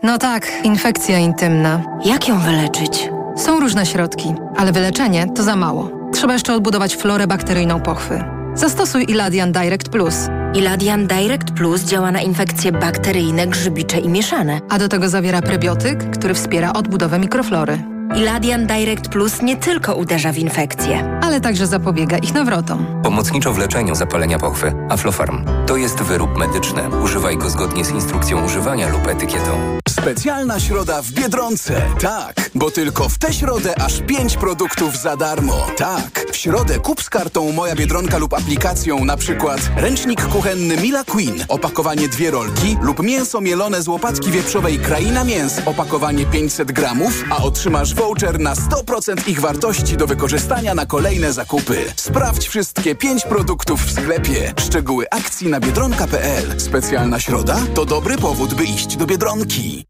No tak, infekcja intymna. Jak ją wyleczyć? Są różne środki, ale wyleczenie to za mało. Trzeba jeszcze odbudować florę bakteryjną pochwy. Zastosuj Iladian Direct Plus. Iladian Direct Plus działa na infekcje bakteryjne, grzybicze i mieszane. A do tego zawiera prebiotyk, który wspiera odbudowę mikroflory. Iladian Direct Plus nie tylko uderza w infekcje, ale także zapobiega ich nawrotom. Pomocniczo w leczeniu zapalenia pochwy. Aflofarm. To jest wyrób medyczny. Używaj go zgodnie z instrukcją używania lub etykietą. Specjalna środa w Biedronce. Tak, bo tylko w tę środę aż 5 produktów za darmo. Tak, w środę kup z kartą Moja Biedronka lub aplikacją na przykład ręcznik kuchenny Mila Queen, opakowanie dwie rolki lub mięso mielone z łopatki wieprzowej Kraina Mięs, opakowanie 500 gramów, a otrzymasz voucher na 100% ich wartości do wykorzystania na kolejne zakupy. Sprawdź wszystkie 5 produktów w sklepie. Szczegóły akcji na biedronka.pl. Specjalna środa to dobry powód, by iść do Biedronki.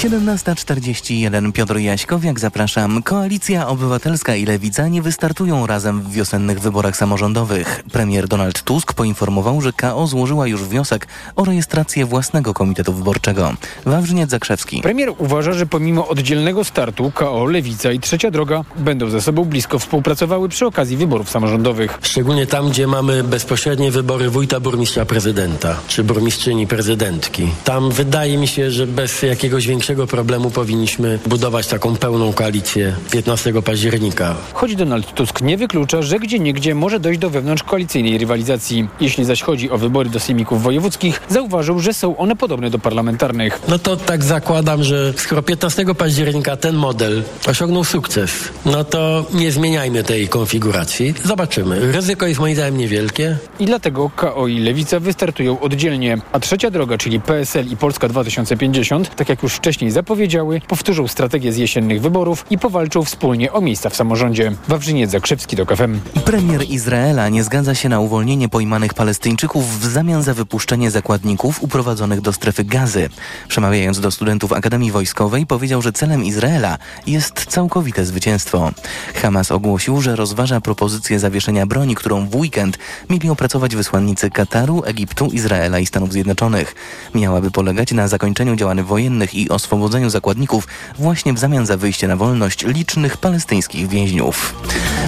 17.41 Piotr Jaśkowiak, zapraszam. Koalicja Obywatelska i Lewica nie wystartują razem w wiosennych wyborach samorządowych. Premier Donald Tusk poinformował, że KO złożyła już wniosek o rejestrację własnego komitetu wyborczego. Wawrzyniec Zakrzewski. Premier uważa, że pomimo oddzielnego startu KO, Lewica i Trzecia Droga będą ze sobą blisko współpracowały przy okazji wyborów samorządowych. Szczególnie tam, gdzie mamy bezpośrednie wybory wójta, burmistrza, prezydenta czy burmistrzyni, prezydentki. Tam wydaje mi się, że bez jakiegoś większego problemu powinniśmy budować taką pełną koalicję 15 października. Choć Donald Tusk nie wyklucza, że gdzie niegdzie może dojść do wewnątrzkoalicyjnej rywalizacji. Jeśli zaś chodzi o wybory do sejmików wojewódzkich, zauważył, że są one podobne do parlamentarnych. No to tak zakładam, że skoro 15 października ten model osiągnął sukces, no to nie zmieniajmy tej konfiguracji. Zobaczymy. Ryzyko jest moim zdaniem niewielkie. I dlatego KO i Lewica wystartują oddzielnie. A trzecia droga, czyli PSL i Polska 2050, tak jak już wcześniej zapowiedziały, powtórzą strategię z jesiennych wyborów i powalczą wspólnie o miejsca w samorządzie. Wawrzyniec Zakrzewski do KFM. Premier Izraela nie zgadza się na uwolnienie pojmanych Palestyńczyków w zamian za wypuszczenie zakładników uprowadzonych do strefy gazy. Przemawiając do studentów Akademii Wojskowej powiedział, że celem Izraela jest całkowite zwycięstwo. Hamas ogłosił, że rozważa propozycję zawieszenia broni, którą w weekend mieli opracować wysłannicy Kataru, Egiptu, Izraela i Stanów Zjednoczonych. Miałaby polegać na zakończeniu działań wojennych i oswobodzeniu zakładników właśnie w zamian za wyjście na wolność licznych palestyńskich więźniów.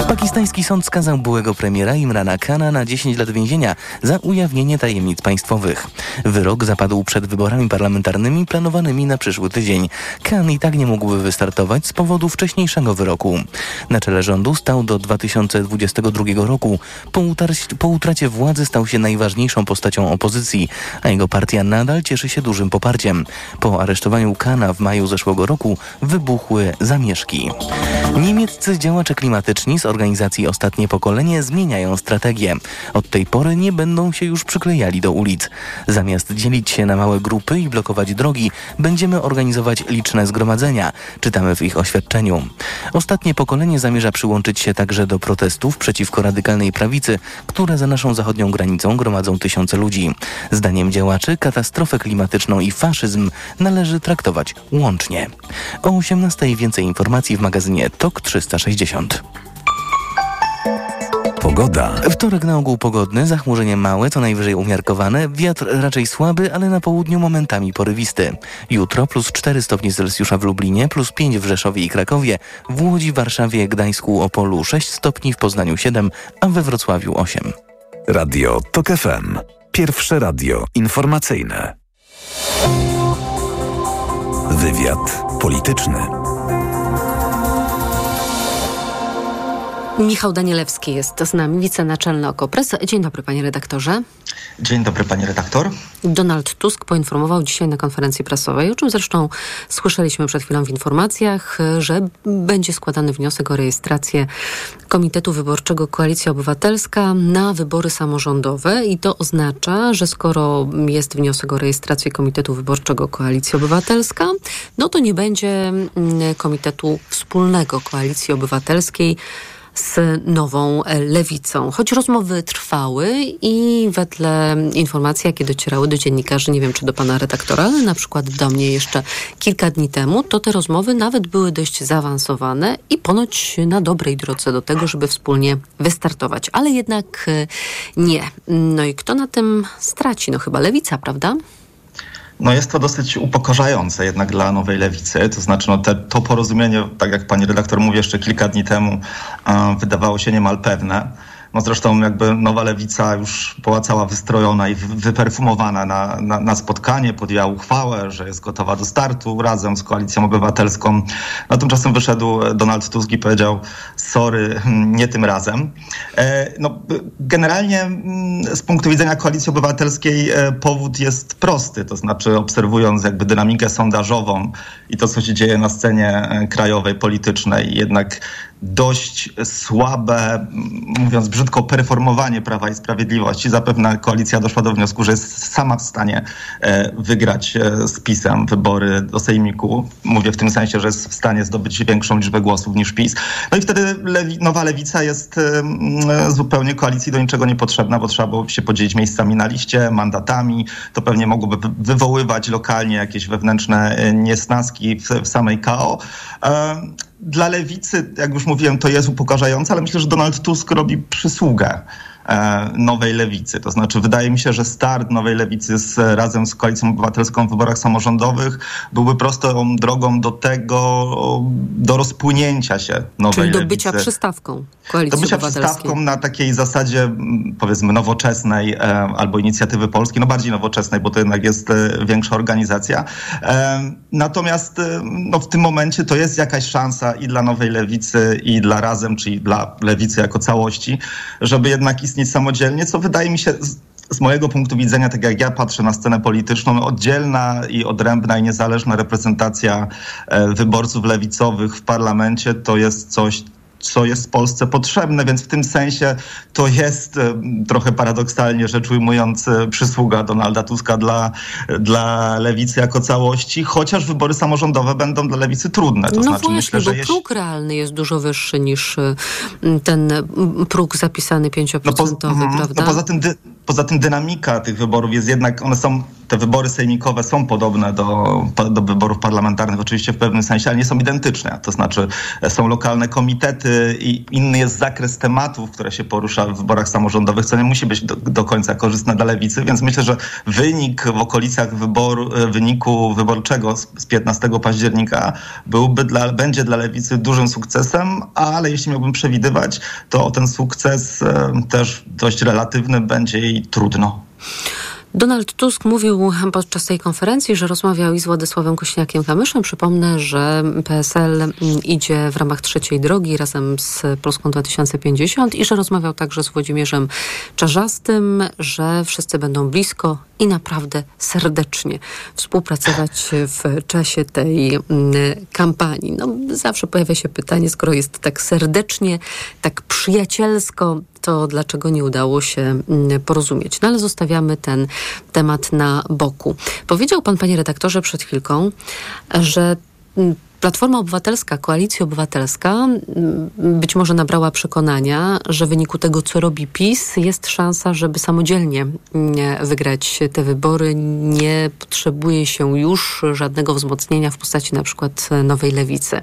Pakistański sąd skazał byłego premiera Imrana Khana na 10 lat więzienia za ujawnienie tajemnic państwowych. Wyrok zapadł przed wyborami parlamentarnymi planowanymi na przyszły tydzień. Khan i tak nie mógłby wystartować z powodu wcześniejszego wyroku. Na czele rządu stał do 2022 roku. Po, po utracie władzy stał się najważniejszą postacią opozycji, a jego partia nadal cieszy się dużym poparciem. Po aresztowaniu W maju zeszłego roku wybuchły zamieszki. Niemieccy działacze klimatyczni z organizacji Ostatnie Pokolenie zmieniają strategię. Od tej pory nie będą się już przyklejali do ulic. Zamiast dzielić się na małe grupy i blokować drogi, będziemy organizować liczne zgromadzenia, czytamy w ich oświadczeniu. Ostatnie pokolenie zamierza przyłączyć się także do protestów przeciwko radykalnej prawicy, które za naszą zachodnią granicą gromadzą tysiące ludzi. Zdaniem działaczy katastrofę klimatyczną i faszyzm należy traktować łącznie. O 18 więcej informacji w magazynie TOK 360. Pogoda. Wtorek na ogół pogodny, zachmurzenie małe, co najwyżej umiarkowane, wiatr raczej słaby, ale na południu momentami porywisty. Jutro plus 4 stopnie Celsjusza w Lublinie, plus 5 w Rzeszowie i Krakowie, w Łodzi, Warszawie, Gdańsku, Opolu 6 stopni, w Poznaniu 7, a we Wrocławiu 8. Radio TOK FM. Pierwsze radio informacyjne. Wywiad polityczny. Michał Danielewski jest z nami, wicenaczelny Okopres. Dzień dobry, panie redaktorze. Dzień dobry, pani redaktor. Donald Tusk poinformował dzisiaj na konferencji prasowej, o czym zresztą słyszeliśmy przed chwilą w informacjach, że będzie składany wniosek o rejestrację Komitetu Wyborczego Koalicja Obywatelska na wybory samorządowe i to oznacza, że skoro jest wniosek o rejestrację Komitetu Wyborczego Koalicja Obywatelska, no to nie będzie mm, Komitetu Wspólnego Koalicji Obywatelskiej z nową lewicą. Choć rozmowy trwały i wedle informacji, jakie docierały do dziennikarzy, nie wiem czy do pana redaktora, ale na przykład do mnie jeszcze kilka dni temu, to te rozmowy nawet były dość zaawansowane i ponoć na dobrej drodze do tego, żeby wspólnie wystartować. Ale jednak nie. No i kto na tym straci? No chyba lewica, prawda? No jest to dosyć upokarzające jednak dla nowej lewicy. To znaczy no te, to porozumienie, tak jak pani redaktor mówi jeszcze kilka dni temu, wydawało się niemal pewne. No zresztą jakby Nowa Lewica już była cała wystrojona i wyperfumowana na, na, na spotkanie, podjęła uchwałę, że jest gotowa do startu razem z Koalicją Obywatelską. No tymczasem wyszedł Donald Tusk i powiedział sorry, nie tym razem. E, no, generalnie mm, z punktu widzenia Koalicji Obywatelskiej e, powód jest prosty, to znaczy obserwując jakby dynamikę sondażową i to, co się dzieje na scenie e, krajowej, politycznej, jednak dość słabe, mówiąc brzydko, performowanie Prawa i Sprawiedliwości. Zapewne koalicja doszła do wniosku, że jest sama w stanie e, wygrać e, z PiSem wybory do Sejmiku. Mówię w tym sensie, że jest w stanie zdobyć większą liczbę głosów niż PiS. No i wtedy lewi, nowa lewica jest zupełnie koalicji do niczego niepotrzebna, bo trzeba było się podzielić miejscami na liście, mandatami. To pewnie mogłoby wywoływać lokalnie jakieś wewnętrzne e, niesnaski w, w samej KO dla lewicy, jak już mówiłem, to jest upokarzające, ale myślę, że Donald Tusk robi przysługę nowej lewicy. To znaczy, wydaje mi się, że start nowej lewicy z, razem z Koalicją Obywatelską w wyborach samorządowych byłby prostą drogą do tego, do rozpłynięcia się nowej Czyli do lewicy. bycia przystawką Koalicji Do bycia przystawką na takiej zasadzie, powiedzmy, nowoczesnej e, albo inicjatywy polskiej, no bardziej nowoczesnej, bo to jednak jest e, większa organizacja. E, natomiast e, no, w tym momencie to jest jakaś szansa i dla nowej lewicy, i dla razem, czyli dla lewicy jako całości, żeby jednak istnieć samodzielnie, co wydaje mi się z, mojego punktu widzenia, tak jak ja patrzę na scenę polityczną, oddzielna i odrębna i niezależna reprezentacja e, wyborców lewicowych w parlamencie to jest coś, co jest Polsce potrzebne, więc w tym sensie to jest e, trochę paradoksalnie rzecz ujmując e, przysługa Donalda Tuska dla, dla lewicy jako całości, chociaż wybory samorządowe będą dla lewicy trudne. To no znaczy właśnie, myślę, bo że jeśli... próg realny jest dużo wyższy niż y, ten próg zapisany 5% No, mhm. prawda? no poza, tym dy, poza tym dynamika tych wyborów jest jednak, one są, te wybory sejmikowe są podobne do, do wyborów parlamentarnych oczywiście w pewnym sensie, ale nie są identyczne. To znaczy e, są lokalne komitety i inny jest zakres tematów, które się porusza w wyborach samorządowych, co nie musi być do, do końca korzystne dla lewicy, więc myślę, że wynik w okolicach wyboru, e, wyniku wyborczego z, z 15 października byłby dla, będzie dla lewicy dużym sukcesem, ale jeśli miałbym przewidywać, to ten sukces e, też dość relatywny będzie jej trudno. Donald Tusk mówił podczas tej konferencji, że rozmawiał i z Władysławem Kośniakiem-Kamyszem. Przypomnę, że PSL idzie w ramach trzeciej drogi razem z Polską 2050 i że rozmawiał także z Włodzimierzem Czarzastym, że wszyscy będą blisko i naprawdę serdecznie współpracować w czasie tej mm, kampanii. No, zawsze pojawia się pytanie, skoro jest tak serdecznie, tak przyjacielsko, to dlaczego nie udało się mm, porozumieć. No ale zostawiamy ten temat na boku. Powiedział pan, panie redaktorze, przed chwilką, że mm, Platforma Obywatelska, Koalicja Obywatelska mm, być może nabrała przekonania, że w wyniku tego, co robi PiS, jest szansa, żeby samodzielnie mm, wygrać te wybory. Nie potrzebuje się już żadnego wzmocnienia w postaci na przykład Nowej Lewicy.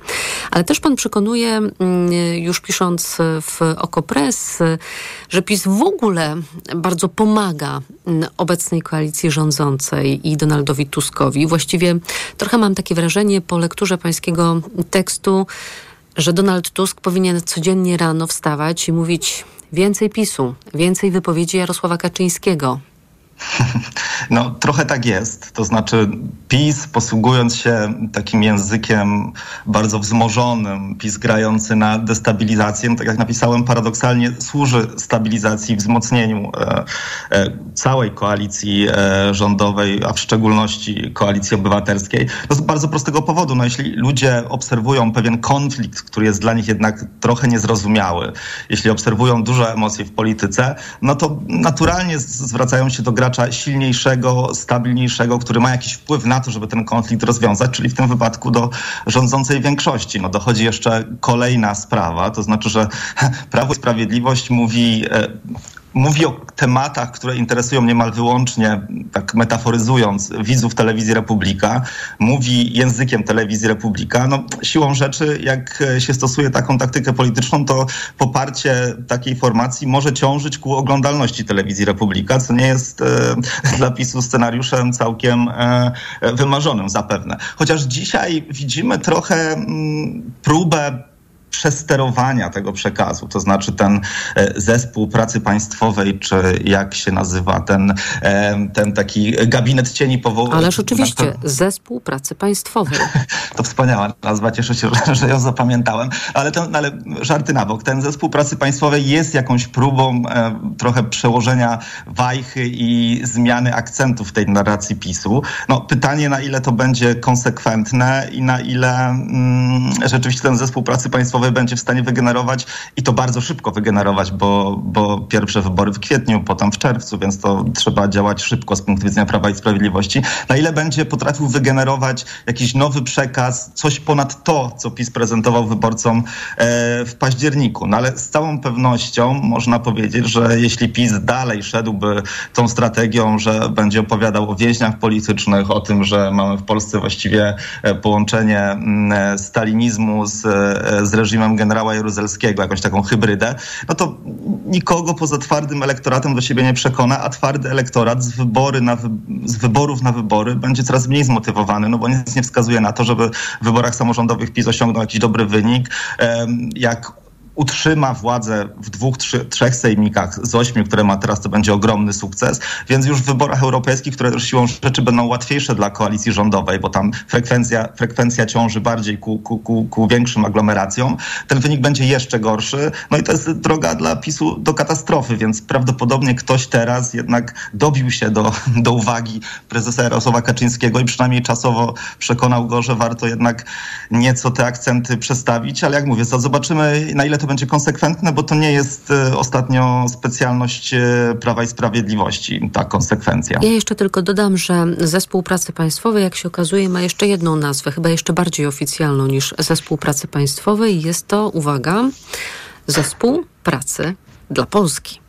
Ale też pan przekonuje, mm, już pisząc w Okopres, że PiS w ogóle bardzo pomaga obecnej koalicji rządzącej i Donaldowi Tuskowi. Właściwie trochę mam takie wrażenie po lekturze pańskiego tekstu, że Donald Tusk powinien codziennie rano wstawać i mówić więcej PiSu, więcej wypowiedzi Jarosława Kaczyńskiego. *laughs* No, trochę tak jest. To znaczy, PiS, posługując się takim językiem bardzo wzmożonym, PiS grający na destabilizację, tak jak napisałem, paradoksalnie służy stabilizacji, wzmocnieniu e, e, całej koalicji e, rządowej, a w szczególności koalicji obywatelskiej. To z bardzo prostego powodu. No, jeśli ludzie obserwują pewien konflikt, który jest dla nich jednak trochę niezrozumiały, jeśli obserwują duże emocje w polityce, no to naturalnie zwracają się do gracza silniejszego, stabilniejszego, który ma jakiś wpływ na to, żeby ten konflikt rozwiązać, czyli w tym wypadku do rządzącej większości. No dochodzi jeszcze kolejna sprawa, to znaczy, że *laughs* Prawo i Sprawiedliwość mówi mówi o tematach, które interesują niemal wyłącznie, tak metaforyzując, widzów telewizji Republika, mówi językiem telewizji Republika. No, siłą rzeczy, jak się stosuje taką taktykę polityczną, to poparcie takiej formacji może ciążyć ku oglądalności telewizji Republika, co nie jest e, *laughs* dla PiSu scenariuszem całkiem e, wymarzonym zapewne. Chociaż dzisiaj widzimy trochę m, próbę przesterowania tego przekazu, to znaczy ten e, zespół pracy państwowej, czy jak się nazywa, ten, e, ten taki gabinet cieni powołany. Ależ oczywiście, zespół pracy państwowej. *laughs* To wspaniała nazwa, cieszę się, że, że ją zapamiętałem, ale, ten, ale żarty na bok. Ten zespół pracy państwowej jest jakąś próbą e, trochę przełożenia wajchy i zmiany akcentów tej narracji PiSu. No, pytanie, na ile to będzie konsekwentne i na ile mm, rzeczywiście ten zespół pracy państwowej będzie w stanie wygenerować i to bardzo szybko wygenerować, bo, bo pierwsze wybory w kwietniu, potem w czerwcu, więc to trzeba działać szybko z punktu widzenia Prawa i Sprawiedliwości. Na ile będzie potrafił wygenerować jakiś nowy przekaz, coś ponad to, co PiS prezentował wyborcom e, w październiku. No ale z całą pewnością można powiedzieć, że jeśli PiS dalej szedłby tą strategią, że będzie opowiadał o więźniach politycznych, o tym, że mamy w Polsce właściwie e, połączenie mm, stalinizmu z, e, z reżimem generała Jaruzelskiego, jakąś taką hybrydę, no to nikogo poza twardym elektoratem do siebie nie przekona, a twardy elektorat z, wybory na, z wyborów na wybory będzie coraz mniej zmotywowany, no bo nic nie wskazuje na to, żeby w wyborach samorządowych PiS osiągnął jakiś dobry wynik. Jak utrzyma władzę w dwóch, trzy, trzech sejmikach z ośmiu, które ma teraz, to będzie ogromny sukces. Więc już w wyborach europejskich, które też siłą rzeczy będą łatwiejsze dla koalicji rządowej, bo tam frekwencja, frekwencja ciąży bardziej ku, ku, ku, ku większym aglomeracjom, ten wynik będzie jeszcze gorszy. No i to jest droga dla PiSu do katastrofy, więc prawdopodobnie ktoś teraz jednak dobił się do, do uwagi prezesa Jarosława Kaczyńskiego i przynajmniej czasowo przekonał go, że warto jednak nieco te akcenty przestawić, ale jak mówię, zobaczymy na ile to będzie konsekwentne, bo to nie jest e, ostatnio specjalność e, Prawa i Sprawiedliwości, ta konsekwencja. Ja jeszcze tylko dodam, że Zespół Pracy Państwowej, jak się okazuje, ma jeszcze jedną nazwę, chyba jeszcze bardziej oficjalną niż Zespół Pracy Państwowej. Jest to, uwaga, Zespół Pracy dla Polski.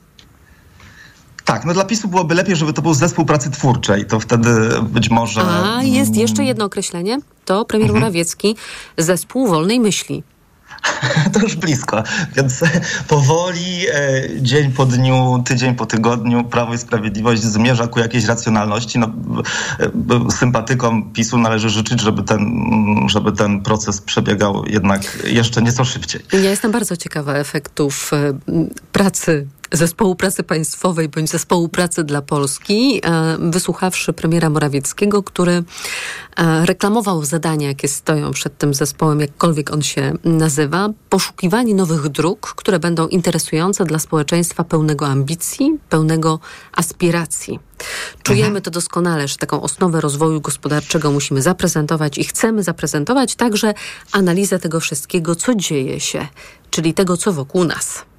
Tak, no dla PiSu byłoby lepiej, żeby to był zespół pracy twórczej, to wtedy być może... A, jest jeszcze jedno określenie, to premier mhm. Morawiecki, zespół wolnej myśli. *laughs* to już blisko. Więc powoli, e, dzień po dniu, tydzień po tygodniu, Prawo i Sprawiedliwość zmierza ku jakiejś racjonalności. No, e, sympatykom PiSu należy życzyć, żeby ten, żeby ten proces przebiegał jednak jeszcze nieco szybciej. Ja jestem bardzo ciekawa efektów e, pracy Zespołu Pracy Państwowej bądź Zespołu Pracy dla Polski, e, wysłuchawszy premiera Morawieckiego, który e, reklamował zadania, jakie stoją przed tym zespołem, jakkolwiek on się nazywa, poszukiwanie nowych dróg, które będą interesujące dla społeczeństwa pełnego ambicji, pełnego aspiracji. Czujemy mhm. to doskonale, że taką osnowę rozwoju gospodarczego musimy zaprezentować i chcemy zaprezentować także analizę tego wszystkiego, co dzieje się, czyli tego, co wokół nas.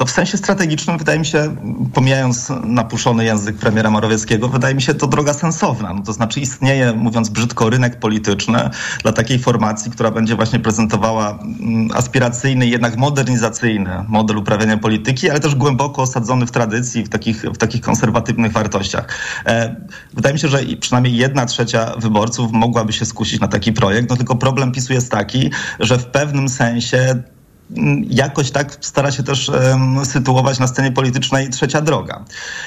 No w sensie strategicznym wydaje mi się, pomijając napuszony język premiera Morawieckiego, wydaje mi się to droga sensowna. No to znaczy istnieje, mówiąc brzydko, rynek polityczny dla takiej formacji, która będzie właśnie prezentowała mm, aspiracyjny, jednak modernizacyjny model uprawiania polityki, ale też głęboko osadzony w tradycji, w takich, w takich konserwatywnych wartościach. E, wydaje mi się, że przynajmniej jedna trzecia wyborców mogłaby się skusić na taki projekt, no tylko problem PiSu jest taki, że w pewnym sensie jakoś tak stara się też sytuować na scenie politycznej trzecia droga.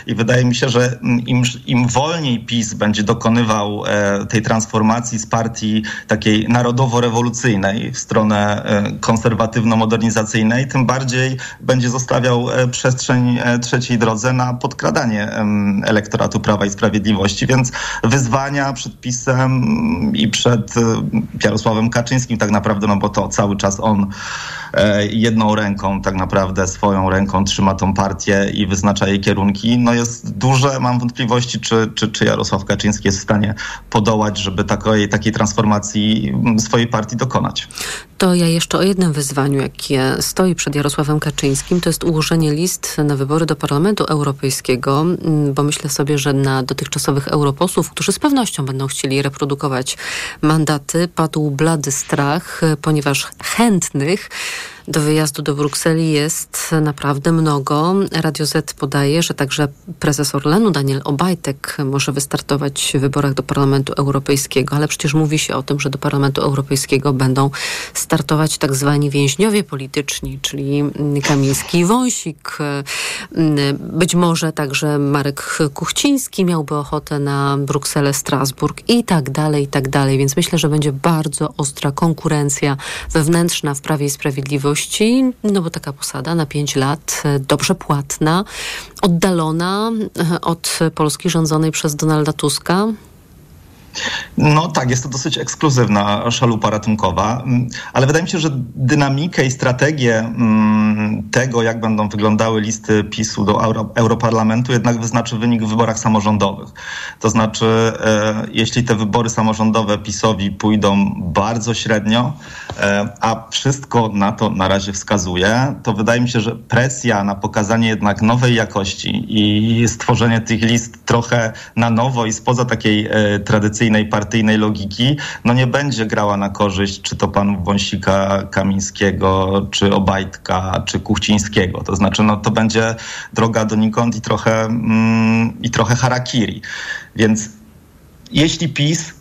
I wydaje mi się, że im, im wolniej PiS będzie dokonywał e, tej transformacji z partii takiej narodowo-rewolucyjnej w stronę e, konserwatywno-modernizacyjnej, tym bardziej będzie zostawiał e, przestrzeń trzeciej drodze na podkradanie elektoratu Prawa i Sprawiedliwości. Więc wyzwania przed PiSem i przed Jarosławem Kaczyńskim tak naprawdę, no bo to cały czas on jedną ręką tak naprawdę, swoją ręką trzyma tą partię i wyznacza jej kierunki, no jest duże. Mam wątpliwości, czy, czy, czy Jarosław Kaczyński jest w stanie podołać, żeby takiej, takiej transformacji swojej partii dokonać. To ja jeszcze o jednym wyzwaniu, jakie stoi przed Jarosławem Kaczyńskim, to jest ułożenie list na wybory do Parlamentu Europejskiego, bo myślę sobie, że na dotychczasowych europosłów, którzy z pewnością będą chcieli reprodukować mandaty, padł blady strach, ponieważ chętnych do wyjazdu do Brukseli jest naprawdę mnogo. Radio Z podaje, że także prezes Orlenu Daniel Obajtek może wystartować w wyborach do Parlamentu Europejskiego, ale przecież mówi się o tym, że do Parlamentu Europejskiego będą startować tak zwani więźniowie polityczni, czyli Kamiński i Wąsik. Być może także Marek Kuchciński miałby ochotę na Brukselę, Strasburg i tak dalej, i tak dalej. Więc myślę, że będzie bardzo ostra konkurencja wewnętrzna w Prawie i Sprawiedliwości, no bo taka posada na pięć lat, dobrze płatna, oddalona od Polski rządzonej przez Donalda Tuska. No tak, jest to dosyć ekskluzywna szalupa ratunkowa, mm, ale wydaje mi się, że dynamikę i strategię mm, tego, jak będą wyglądały listy PiSu do Euro Europarlamentu, jednak wyznaczy wynik w wyborach samorządowych. To znaczy, e, jeśli te wybory samorządowe PiSowi pójdą bardzo średnio, e, a wszystko na to na razie wskazuje, to wydaje mi się, że presja na pokazanie jednak nowej jakości i stworzenie tych list trochę na nowo i spoza takiej e, tradycyjnej tradycyjnej partyjnej logiki, no nie będzie grała na korzyść czy to panów Wąsika, Kamińskiego, czy Obajtka, czy Kuchcińskiego. To znaczy, no to będzie droga donikąd i trochę, mm, i trochę harakiri. Więc jeśli PiS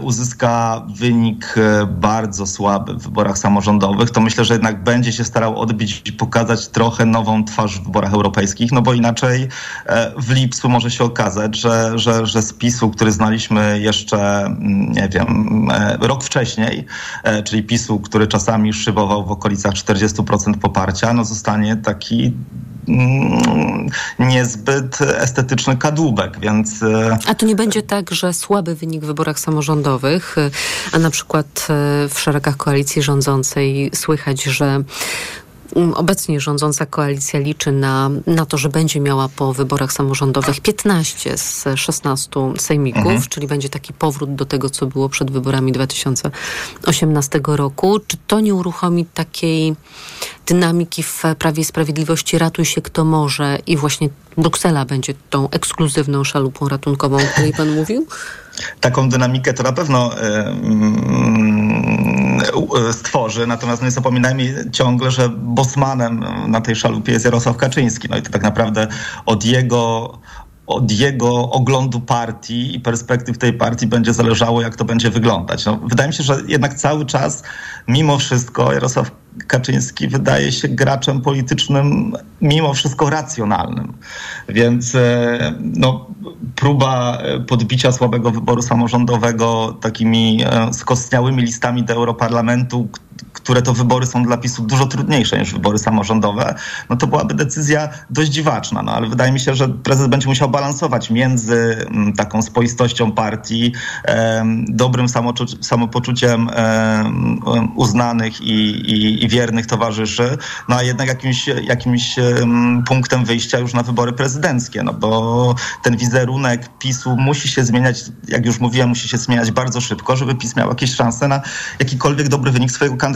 uzyska wynik e, bardzo słaby w wyborach samorządowych, to myślę, że jednak będzie się starał odbić i pokazać trochę nową twarz w wyborach europejskich, no bo inaczej e, w lipcu może się okazać, że, że, że z PiSu, który znaliśmy jeszcze, mm, nie wiem, rok wcześniej, czyli PiSu, który czasami szybował w okolicach 40% poparcia, no zostanie taki niezbyt estetyczny kadłubek, więc... E, a to nie będzie tak, że słaby wynik w wyborach samorządowych, e, a na przykład e, w szeregach koalicji rządzącej słychać, że Mm, obecnie rządząca koalicja liczy na, na to, że będzie miała po wyborach samorządowych 15 z 16 sejmików, mhm. czyli będzie taki powrót do tego, co było przed wyborami 2018 roku. Czy to nie uruchomi takiej dynamiki w Prawie i Sprawiedliwości ratuj się kto może i właśnie Bruksela będzie tą ekskluzywną szalupą ratunkową, o której pan mówił? Taką dynamikę to na pewno yy, stworzy, natomiast nie zapominajmy ciągle, że bosmanem na tej szalupie jest Jarosław Kaczyński. No i to tak naprawdę od jego od jego oglądu partii i perspektyw tej partii będzie zależało, jak to będzie wyglądać. No, wydaje mi się, że jednak cały czas, mimo wszystko, Jarosław Kaczyński wydaje się graczem politycznym mimo wszystko racjonalnym. Więc e, no, próba podbicia słabego wyboru samorządowego takimi e, skostniałymi listami do Europarlamentu, które to wybory są dla PiSu dużo trudniejsze niż wybory samorządowe, no to byłaby decyzja dość dziwaczna. No ale wydaje mi się, że prezes będzie musiał balansować między mm, taką spoistością partii, dobrym samopoczuciem uznanych i, i, i wiernych towarzyszy, no a jednak jakimś, jakimś punktem wyjścia już na wybory prezydenckie, no bo ten wizerunek PiSu musi się zmieniać, jak już mówiłem, musi się zmieniać bardzo szybko, żeby PiS miał jakieś szanse na jakikolwiek dobry wynik swojego kandydata